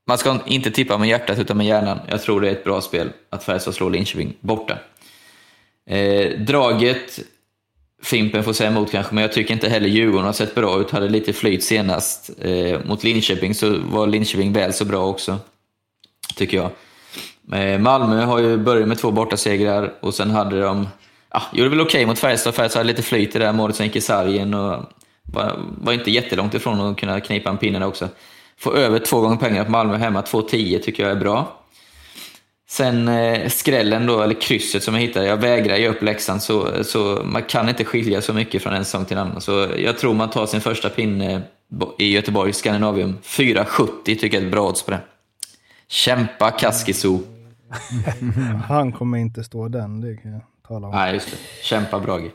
man ska inte tippa med hjärtat utan med hjärnan. Jag tror det är ett bra spel att Färjestad slår Linköping borta. Eh, draget, Fimpen får säga emot kanske, men jag tycker inte heller Djurgården har sett bra ut. Hade lite flyt senast. Eh, mot Linköping så var Linköping väl så bra också tycker jag. Eh, Malmö har ju börjat med två bortasegrar och sen hade de, ja, gjorde väl okej mot Färjestad. Färjestad hade lite flyt i det här målet sen gick i sargen och var, var inte jättelångt ifrån att kunna knipa en pinne där också. Få över två gånger pengar på Malmö hemma, 2-10 tycker jag är bra. Sen eh, skrällen då, eller krysset som jag hittade, jag vägrar ge upp Leksand så, så man kan inte skilja så mycket från en säsong till en annan. Så jag tror man tar sin första pinne i Göteborg, Scandinavium. 4,70 tycker jag är ett bra odds på det. Kämpa Kaskiso. Han kommer inte stå den, det kan jag tala om. Nej, just det. Kämpa Brage.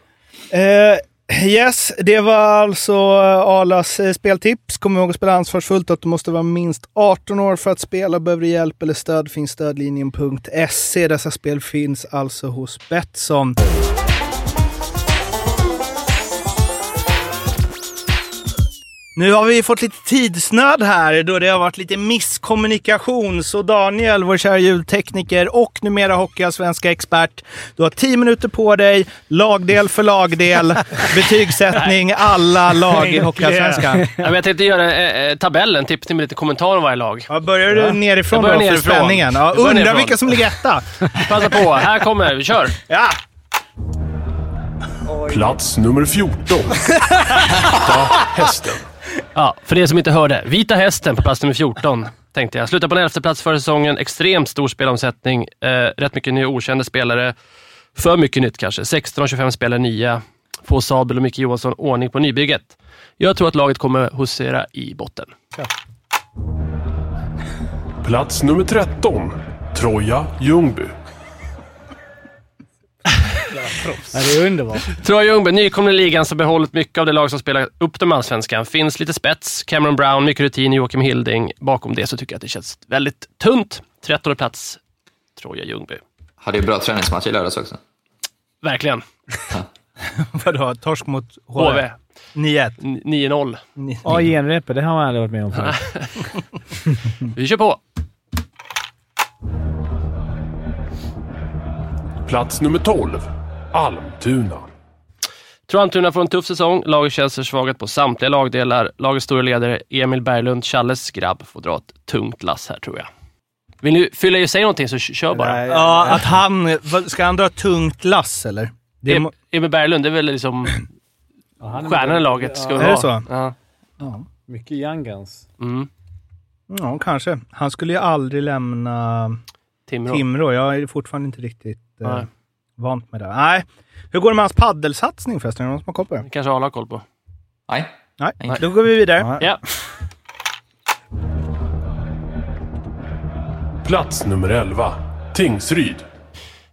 Eh, yes, det var alltså eh, Arlas eh, speltips. Kom ihåg att spela ansvarsfullt att du måste vara minst 18 år för att spela. Behöver du hjälp eller stöd finns stödlinjen.se. Dessa spel finns alltså hos Betsson. Nu har vi fått lite tidsnöd här då det har varit lite misskommunikation. Så Daniel, vår kära ljudtekniker och numera hockeyallsvenska expert. Du har tio minuter på dig, lagdel för lagdel, betygssättning, alla lag i hockeyallsvenskan. Ja, jag tänkte göra eh, eh, tabellen, tippning med lite kommentarer om varje lag. Ja, börjar du nerifrån börjar då för nerifrån. spänningen? Ja, undrar vilka som ligger etta. Passa på, här kommer vi. Kör! Ja! Plats nummer 14. Vita hästen. Ja, för er som inte hörde. Vita hästen på plats nummer 14, tänkte jag. Slutar på en elfte plats förra säsongen. Extremt stor spelomsättning. Eh, rätt mycket nya okända spelare. För mycket nytt kanske. 16 och 25 spelare nya. Få Sabel och Micke Johansson ordning på nybygget. Jag tror att laget kommer husera i botten. Plats nummer 13. Troja Ljungby. Ja, det är underbart. Troja Ljungby, nykomling i ligan, som behållit mycket av det lag som spelar upp dem i Allsvenskan. Finns lite spets, Cameron Brown, mycket rutin, Joakim Hilding. Bakom det så tycker jag att det känns väldigt tunt. 13 plats, Troja Ljungby. Hade ju bra träningsmatch i lördags också. Verkligen. Vadå? Torsk mot HV? HV. 9-1. N- 9-0. Ni- Ja, genrepet. Det har man aldrig varit med om förut. Vi kör på. Plats nummer 12. Almtuna. Tror Almtuna får en tuff säsong. Laget känns försvagat på samtliga lagdelar. Lagets stora ledare Emil Berglund, Challes grabb, får dra ett tungt lass här tror jag. Vill ni fylla i och säga någonting så kör bara. Ja, att han... Ska han dra tungt lass eller? Det må, Emil Berglund, det är väl liksom stjärnan i laget. Ska Är det så? Ja. Mycket young guns. Mm. ja, kanske. Han skulle ju aldrig lämna Timrå. Timrå. Jag är fortfarande inte riktigt eh, Nej. Vant med det. Nej. Hur går det med hans paddelsatsning förresten? Är det någon som har koll på det? kanske alla har koll på. Nej. Nej, Nej. då går vi vidare. Ja. Plats nummer 11. Tingsryd.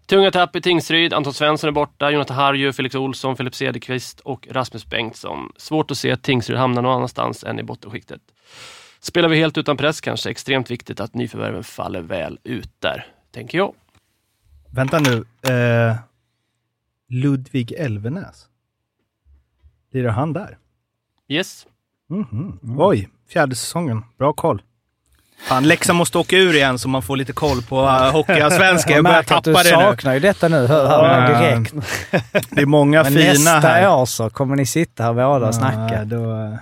Tunga tapp i Tingsryd. Anton Svensson är borta. Jonathan Harju, Felix Olsson, Filip Cederqvist och Rasmus Bengtsson. Svårt att se att Tingsryd hamnar någon annanstans än i bottenskiktet. Spelar vi helt utan press kanske. Extremt viktigt att nyförvärven faller väl ut där, tänker jag. Vänta nu. Eh, Ludvig Elvenäs. Lirar han där? Yes. Mhm. Oj, fjärde säsongen. Bra koll. Fan, Leksand måste åka ur igen så man får lite koll på uh, hockeyallsvenskan. Jag börjar att tappa du det nu. saknar ju detta nu, hör, hör man Ja. direkt. Det är många Men fina nästa här. år så kommer ni sitta här båda och snacka. Ja, då...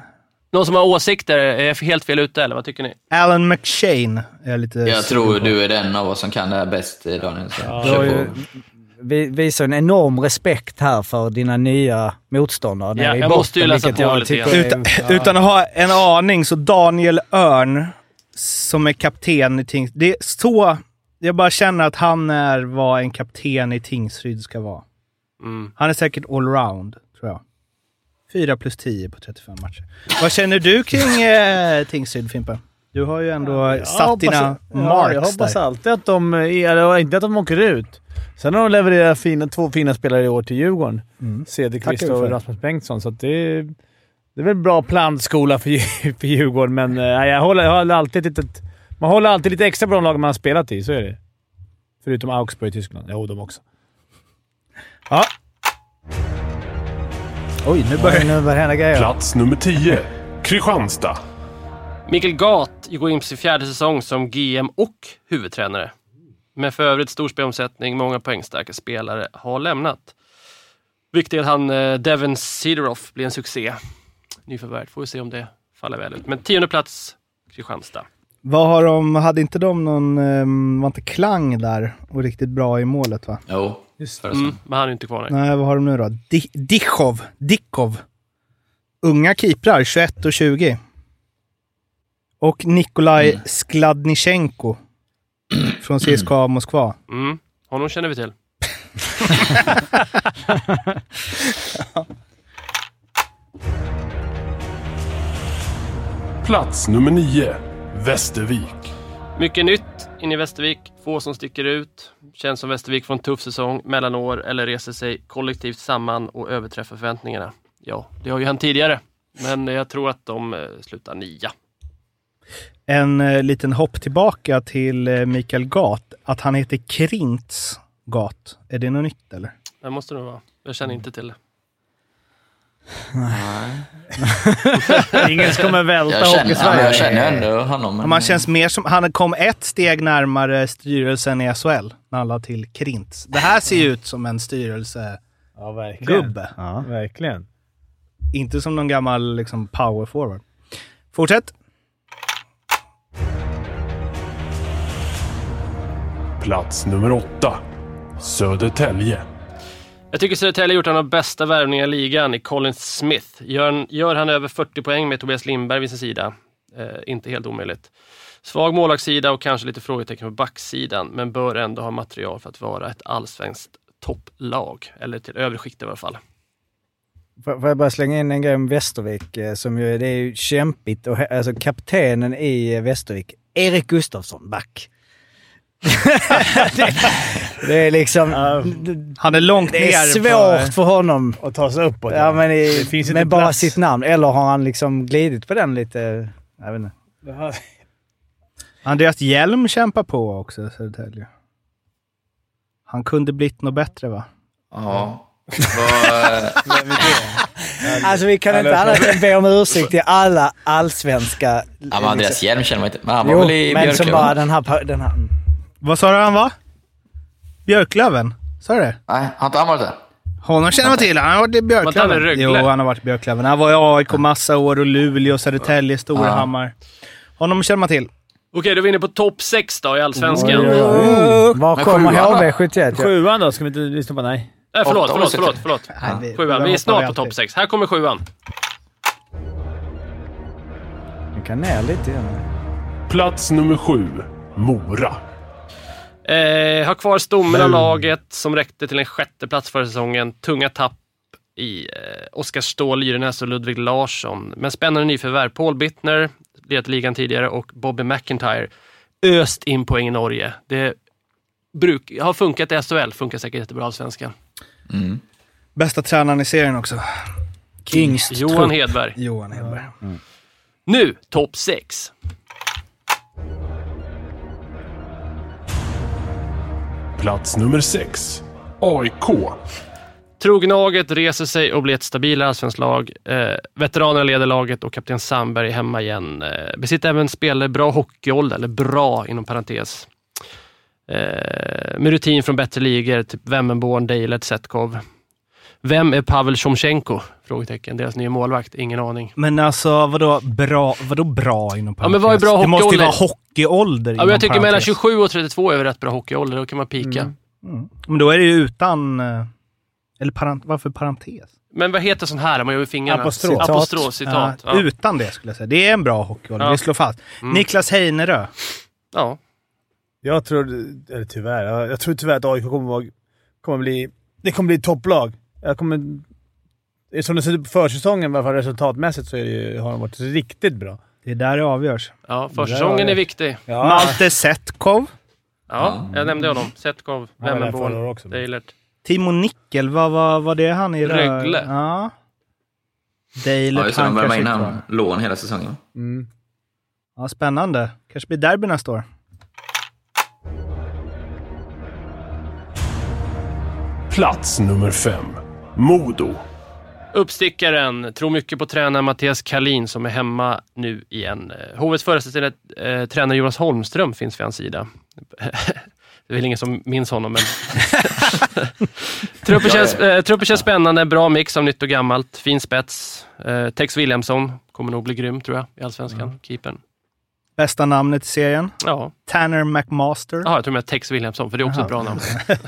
Någon som har åsikter? Är jag helt fel ute eller vad tycker ni? Alan McShane är jag lite Jag tror på. du är den av oss som kan det här bäst, Daniel. Kör ju vi visar en enorm respekt här för dina nya motståndare Ja, i jag botten, måste ju läsa på lite grann. är- Utan, utan att ha en aning, så Daniel Örn, som är kapten i Tings... Det är så... Jag bara känner att han är vad en kapten i Tingsryd ska vara. Mm. Han är säkert allround. 4 plus 10 på 35 matcher. Vad känner du kring eh, Tingsryd, Fimpen? Du har ju ändå Jag satt hoppas- dina ja, marks Jag hoppas där. alltid att de... Eller inte att de åker ut. Sen har de levererat fina, två fina spelare i år till Djurgården. Mm. Cederqvist och. Rasmus Bengtsson. Så det, det är väl bra plantskola för, för Djurgården, men eh, jag, håller, jag håller alltid lite, man håller alltid lite extra på de lag man har spelat i. Så är det. Förutom Augsburg i Tyskland. Jo, de också. Ja. Oj, nu börjar Oj, nu börjar det hända grejer. Plats nummer 10. Kristianstad. Mikael Gat går in på sin fjärde säsong som GM och huvudtränare. Med för övrigt stor spelomsättning, många poängstarka spelare har lämnat. Viktigt att han, eh, Devin Sideroff, blir en succé. Nyförvärv, får vi se om det faller väl ut. Men tionde plats, Kristianstad. Vad har de, hade inte de någon, um, var inte Klang där och riktigt bra i målet va? Jo, förra Mm, men han är inte kvar. Nej. Nej, vad har de nu då? Di- Dichov. Dickov. Unga keeprar, 21 och 20. Och Nikolaj Mm. Skladnichenko från CSKA Moskva. Mm, honom känner vi till. Plats nummer 9. Västervik. Mycket nytt in i Västervik. Få som sticker ut. Känns som Västervik får en tuff säsong, mellanår eller reser sig kollektivt samman och överträffar förväntningarna. Ja, det har ju hänt tidigare. Men jag tror att de eh, slutar nia. En eh, liten hopp tillbaka till eh, Mikael Gat. Att han heter Krintz Gat. Är det något nytt eller? Det måste det vara. Jag känner inte till det. Ingen som kommer välta Jag känner, Hockeysverige. jag känner ändå honom. Men... Man känns mer som... Han kom ett steg närmare styrelsen i SHL när han la till Krintz. Det här ser ju ut som en styrelsegubbe. Ja, verkligen. Ja. Verkligen. Inte som någon gammal liksom, power forward. Fortsätt. Plats nummer åtta. Södertälje. Jag tycker Södertälje har gjort en av de bästa värvningarna i ligan i Colin Smith. Gör, gör han över 40 poäng med Tobias Lindberg vid sin sida. Eh, inte helt omöjligt. Svag målvaktssida och kanske lite frågetecken på backsidan, men bör ändå ha material för att vara ett allsvenskt topplag. Eller till övre skikt i alla fall. Får jag bara slänga in en grej om Västervik? Eh, som ju, det är ju kämpigt. Och, alltså kaptenen i eh, Västervik, Erik Gustafsson, back det, det är liksom... Han är långt Det är ner. svårt för honom. Och ta sig uppåt. Ja, men i, Det finns inte med bara plats. sitt namn. Eller har han liksom glidit på den lite? Jag vet inte. Andreas Hjelm kämpar på också Södertälje. Han kunde blivit något bättre va? Ja. Vad, Alltså vi kan inte annat än be om ursäkt till alla allsvenska... ja, men Andreas Hjelm känner man inte. Men han var Jo, väl i men som Björklöven? bara den här... Den här Vad sa du han var? Björklöven? Sa du det? Nej, har inte han varit där? Honom känner man till. Han har varit i han Björklöven. Rögle? Jo, han har varit i Björklöven. Han var i AIK massa år och Luleå, Södertälje, Storhammar. Honom känner man till. Okej, då är vi inne på topp 6 då i Allsvenskan. Oj, oj, oj. Var kommer sjuan då? HV71? Ja. Sjuan då? Ska vi inte lyssna på? Nej. Nej, förlåt, förlåt, förlåt, förlåt. Vi- Sjuan. det Vi är snart på topp 6. Här kommer sjuan. Vi kan ner lite igen. Plats nummer sju. Mora. Eh, har kvar stommen av laget som räckte till en sjätte plats förra säsongen. Tunga tapp i eh, Oskar Ståhl, Gyrenäs och Ludvig Larsson. Men spännande nyförvärv. Paul Bittner, ledat ligan tidigare, och Bobby McIntyre. Öst in poäng i Norge. Det bruk, har funkat i SHL, funkar säkert jättebra i Allsvenskan. Mm. Bästa tränaren i serien också. Yngst Johan trupp. Hedberg. Johan Hedberg. Nu, topp 6. Plats nummer 6. AIK. Trognaget reser sig och blir ett stabilare allsvenskt lag. Eh, veteranerna leder laget och kapten Sandberg är hemma igen. Eh, besitter även spelare i bra hockeyålder, eller bra inom parentes. Eh, med rutin från bättre ligor, typ Vemmenborn, Dejlet, Setkov. Vem är Pavel Shomchenko? Frågetecken. Deras nya målvakt. Ingen aning. Men alltså, vadå bra, vadå bra inom Ja, men vad är bra Det måste ju vara hockeyålder Ja, men jag tycker mellan parentes. 27 och 32 är väl rätt bra hockeyålder. Då kan man pika. Mm. Men då är det ju utan... eh, Eller parent, varför parentes? Men vad heter sån här? Man gör med fingrarna. Apostrof. Citat. Apostrof, citat. Ja, Ja. Utan det skulle jag säga. Det är en bra hockeyålder, Ja. vi slår fast. Mm. Niklas Heinerö. ja. Jag tror, eller tyvärr, jag jag tror tyvärr att AIK kommer, vara, kommer bli... Det kommer bli topplag. Jag kommer... Som det ser ut på försäsongen, i alla fall resultatmässigt, så är det ju, har de varit riktigt bra. Det är där det avgörs. ja, försäsongen är viktig. Ja, Malte Setkov. Ja, jag nämnde honom. Setkov, Han också. Deilert. Timo Nickel, vad var, var det han i Rö- Rögle. Ja. Ja, Deilert, just det. De han kanske in han lån hela säsongen. Mm. Ja, spännande. Kanske blir derby nästa år. Plats nummer fem. Modo. Uppstickaren, tror mycket på tränaren Mattias Kalin som är hemma nu igen. HVs föreställande eh, tränare Jonas Holmström finns vid hans sida. Det är väl ingen som minns honom, men... truppen, känns, eh, truppen känns spännande, bra mix av nytt och gammalt, fin spets. Eh, Tex Williamson kommer nog bli grym, tror jag, i Allsvenskan. Keepern. Bästa namnet i serien. Ja, Tanner McMaster. Jaha, jag tror med Tex Williamson, för det är också ett bra namn.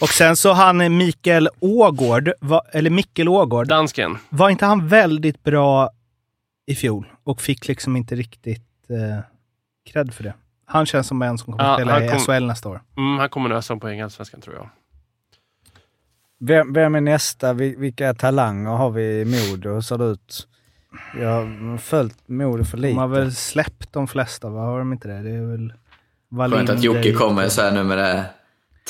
Och sen så han Mikael Ågård, va, eller Mikkel Ågård. Dansken. Var inte han väldigt bra i fjol? Och fick liksom inte riktigt eh, cred för det. Han känns som en som kommer Ja, att spela han i kom- SHL nästa år. Mm, han kommer nog ösa i Allsvenskan, tror jag. Vem, vem är nästa? Vil- Vilka talanger har vi i Modo? Hur ser det ut? Jag har följt Modo för De lite. har väl släppt de flesta, va? Har de inte det? Det är väl... Skönt att Jocke kommer så här nu med det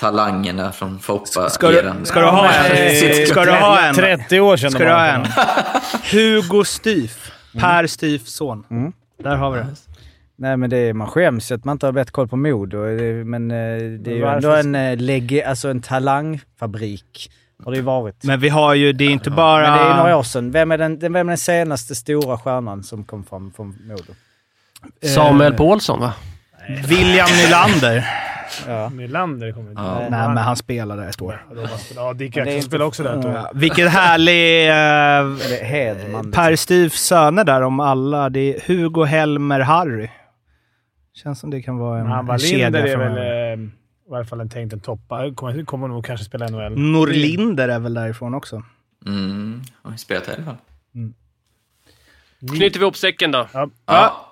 talangerna från Foppa. Ska du, ska du ha en? Ska du ha en? 30 år sedan Ska du ha en? Hugo Styf. Per Styfs son. Mm. Där har vi det. Nej men det är, man skäms att man inte har bättre koll på. Det- Men eh, det är ju ändå en, eh, lege, alltså en talangfabrik. Har det ju varit. Men vi har ju, det är inte bara... Men det är några år sedan. Vem är den, vem är den senaste stora stjärnan som kom fram från Modo? Samuel Paulsson, va? William Nylander. Ja. Nylander kommer inte Ja. Nej, men han spelade ett år. Ja, Dick Men det är Jackson spelade också där ett år. Ja, vilket härlig... eh, per Styvs söner där om alla. Det är Hugo, Helmer, Harry. Känns som det kan vara en, han en var kedja Linder är väl eh, i varje fall en tänkt en toppa. Kommer, kommer nog kanske spela NHL. Norlinder är väl därifrån också. Mm, har vi spelat i alla fall. Knyter vi ihop säcken då. Ja. Ja.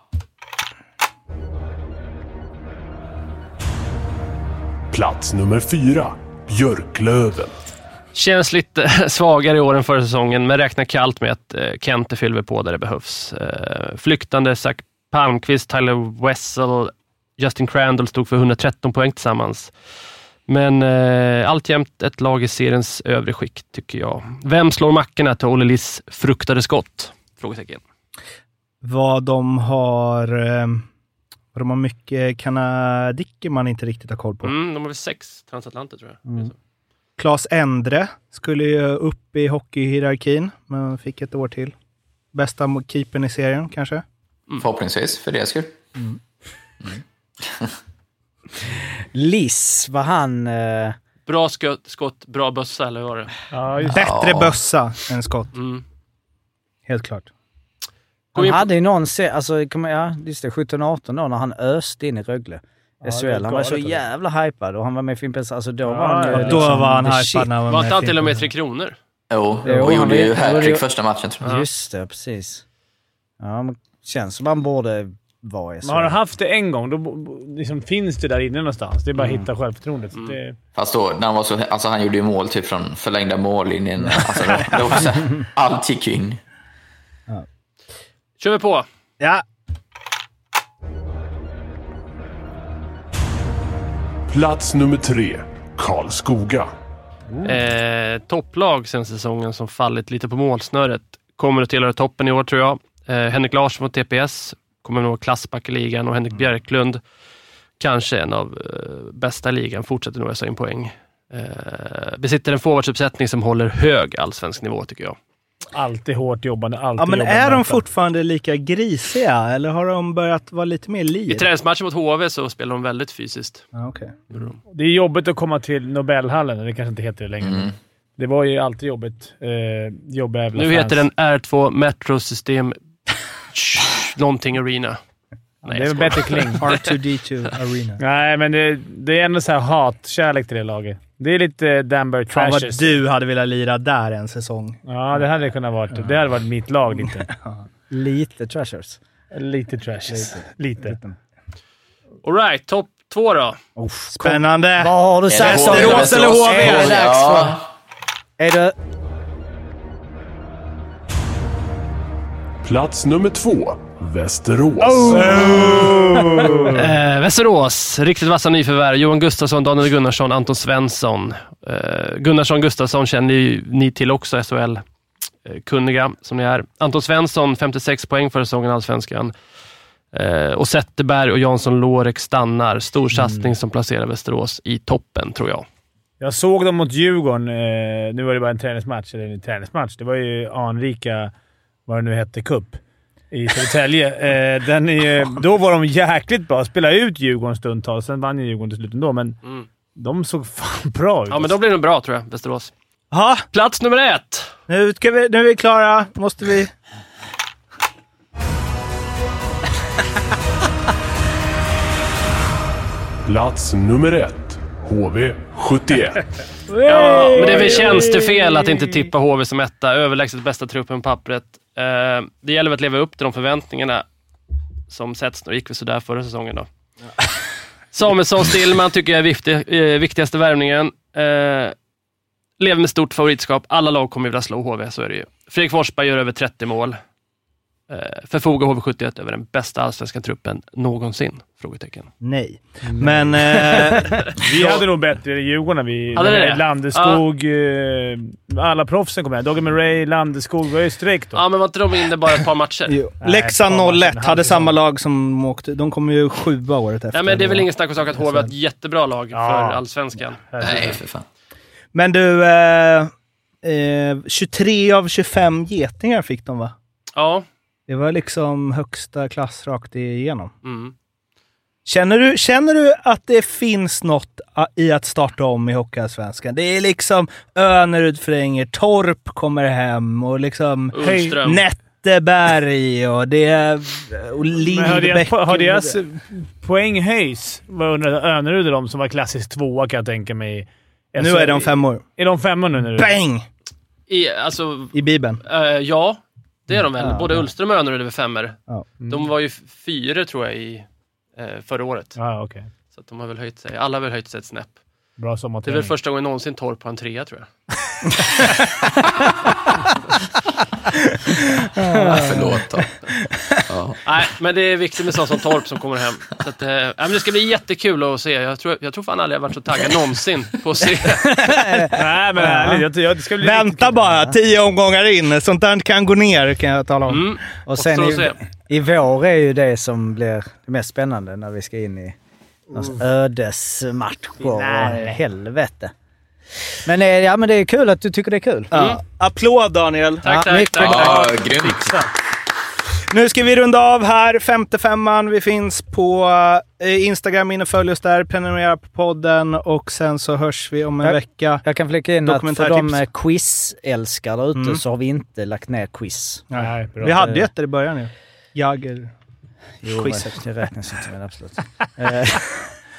Plats nummer fyra. Björklöven. Känns lite svagare i år än förra säsongen, men räknar kallt med att eh, Kente fyller på där det behövs. Eh, flyktande Zach Palmqvist, Tyler Wessel, Justin Crandall stod för 113 poäng tillsammans. Men eh, alltjämt ett lag i seriens övre skikt, tycker jag. Vem slår mackorna till Olle Liss fruktade skott? Frågetecken. Vad de har... Eh, vad de har mycket kanadicker man inte riktigt har koll på. Mm, de har väl sex transatlanter, tror jag. Mm. Claes Endre skulle ju upp i hockeyhierarkin, men fick ett år till. Bästa keepern i serien kanske? Förhoppningsvis, för deras skull. Liss, var han... Eh, Bra skott, skott, bra bössa, eller vad var det? Ja, just Bättre Ja. bössa än skott, Mm. helt klart. Han hade ju någon... Se, alltså, ja, just det, 17-18 då när han öste in i Rögle. det SHL. Han var så alltså. jävla hypad och han var med i Fimpens... Alltså då Ja, var han ja, ja. Då liksom var han hypad när han var Var med inte han till och med. Tre Kronor? Jo, Jo, och han gjorde ju han hattrick första matchen tror jag. Just det, precis. Ja, men känns som han borde vara i Men har du SHL. haft det en gång, då liksom finns det där inne någonstans. Det är bara att hitta självförtroendet. Det, Fast då, när han, var så, alltså han gjorde ju mål typ från förlängda mållinjen. Alltså, var så här, allt gick ju in. Kör vi på. Ja, Plats nummer tre. Karlskoga. Eh, topplag sen säsongen som fallit lite på målsnöret. Kommer att tillhöra toppen i år tror jag. Eh, Henrik Larsson från TPS kommer nog vara klassback i ligan och Henrik Björklund kanske en av eh, bästa ligan, fortsätter nog ösa in poäng. Eh, besitter en forwardsuppsättning som håller hög allsvensk nivå tycker jag. Alltid hårt jobbande. Alltid ja men jobbande är de fortfarande lika grisiga eller har de börjat vara lite mer I lir? träningsmatchen mot HV så spelar de väldigt fysiskt. Ja, okej. Det är jobbigt att komma till Nobelhallen. Det kanske inte heter det längre. Mm. Det var ju alltid jobbigt. Eh, jobbiga jävla Nu fans. heter den R2 Metro System någonting Arena. Nej, Det är bättre kling. R2D2 Arena. Nej, men det, det är ändå så här hatkärlek till det laget. Det är lite Danbury Fan vad Trashers. du hade velat lira där en säsong. Ja, det hade kunnat vara. Det hade varit mitt lag lite. Lite Trashers. Lite Trashers. Lite. Alright, topp två då. Spännande! Vad har du sagt? Västerås eller? HV? Är det dags Ja. Är det... Plats nummer två. Västerås. Eh, Västerås, riktigt vassa nyförvärv. Johan Gustafsson, Daniel Gunnarsson, Anton Svensson. Eh, Gunnarsson Gustafsson känner ju ni till också, SHL-kunniga som ni är. Anton Svensson, 56 poäng för säsongen i Allsvenskan. Eh, och Zetterberg och Jansson Lorek stannar. Stor satsning som placerar Västerås i toppen, tror jag. Jag såg dem mot Djurgården. Eh, nu var det bara en träningsmatch. Eller en träningsmatch. Det var ju anrika, vad det nu hette, cup i Södertälje. eh, den är, då var de jäkligt bra. Spelade ut Djurgården stundtals. Sen vann ju Djurgården till slut ändå, men Mm. de såg fan bra ut. Ja, men då blir det bra, tror jag, Västerås. Ja, Plats nummer ett. nu, ska vi, nu är vi klara. Måste vi... Plats nummer ett. HV71. Ja, men det är väl tjänstefel att inte tippa HV som etta. Överlägset bästa truppen på pappret. Eh, det gäller väl att leva upp till de förväntningarna som sätts. Det gick väl sådär förra säsongen då. Samuelsson, Stillman tycker jag är viktig, eh, viktigaste värvningen. Eh, lever med stort favoritskap. Alla lag kommer vilja slå HV, så är det ju. Fredrik Forsberg gör över 30 mål. Eh, förfogar HV71 över den bästa allsvenska truppen någonsin? Frågetecken. Nej. Men... Eh, Vi hade nog bättre i Djurgården. när Vi, Hade det? Landeskog, eh, alla proffsen kom med. Dogge Murray, Landeskog var ju streck då. Ja, men var inte de inne bara ett par matcher? Leksand fan, 01 hade samma lag som åkte. De kom ju sjua året efter. Nej, men det är väl ingen snack om sak att HV har ett jättebra lag Ja. för allsvenskan. Nej, för fan. Men du, eh, eh, 23 av 25 getingar fick de va? Ja. Det var liksom högsta klass rakt igenom. Mm. Känner du, känner du att det finns något i att starta om i Hockeyallsvenskan? Det är liksom Önerud förlänger, Torp kommer hem och liksom Ullström. Netteberg och det är och Men har deras, Lindbäck. har deras poäng höjs? Vad undrar Önerud och de som var klassisk tvåa kan jag tänka mig. Nu är de femmor. Är de femmor nu? nu? Bang! I, alltså, I Bibeln. eh, ja, det är de väl. Ja, Både ja. Ullström och Önerud är väl femmor. Ja. De var ju fyra tror jag i eh, förra året. Ja, okej. Så de har väl höjt sig. Alla har väl höjt sig ett snäpp. Bra Det är väl sommarträning. första gången någonsin Torp har en trea tror jag. Förlåt då. Ja. Nej, men det är viktigt med sånt som Torp som kommer hem. Så att, eh, ja, men det ska bli jättekul att se. Jag tror, jag tror fan aldrig jag varit så taggad någonsin på att se. Nej, men ärligt. Jag, jag, det ska bli Vänta bara, tio omgångar in. Sånt där kan gå ner kan jag tala om. Mm. Och sen så i, i vår är ju det som blir det mest spännande när vi ska in i någon ödesmatcher helvete. Men, eh, ja, men det är kul att du tycker det är kul. Ja. Applåd Daniel! Tack, Ja, tack, mycket tack. Ja, grymt. Nu ska vi runda av här. Femte femman. Vi finns på eh, Instagram. In och följ oss där. Prenumerera på podden och sen så hörs vi om en Ja. vecka. Jag kan flika in att för de eh, quiz-älskare där ute Mm. så har vi inte lagt ner quiz. Nej, bra. Vi hade ju ett i början ju. Jagger. Jo, Quizet. Det räknas inte men absolut.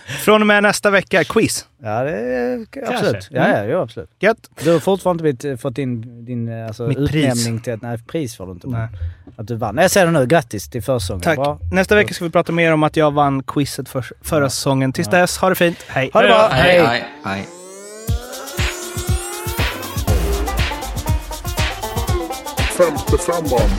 Eh, Från och med nästa vecka, quiz. ja, det är, absolut. Ja, ja, jo, absolut. Gött. Du har fortfarande inte blivit- fått in din eh, alltså, Mitt utnämning till ett... Nej, pris får du inte. Nej. Att du vann. Jag säger det nu. Grattis till försäsongen. Tack. Bra. Nästa vecka ska vi prata mer om att jag vann quizet för förra säsongen. Tills dess, ha det fint. Hej! Ha det bra. Hej, hej, hej. Femte femman.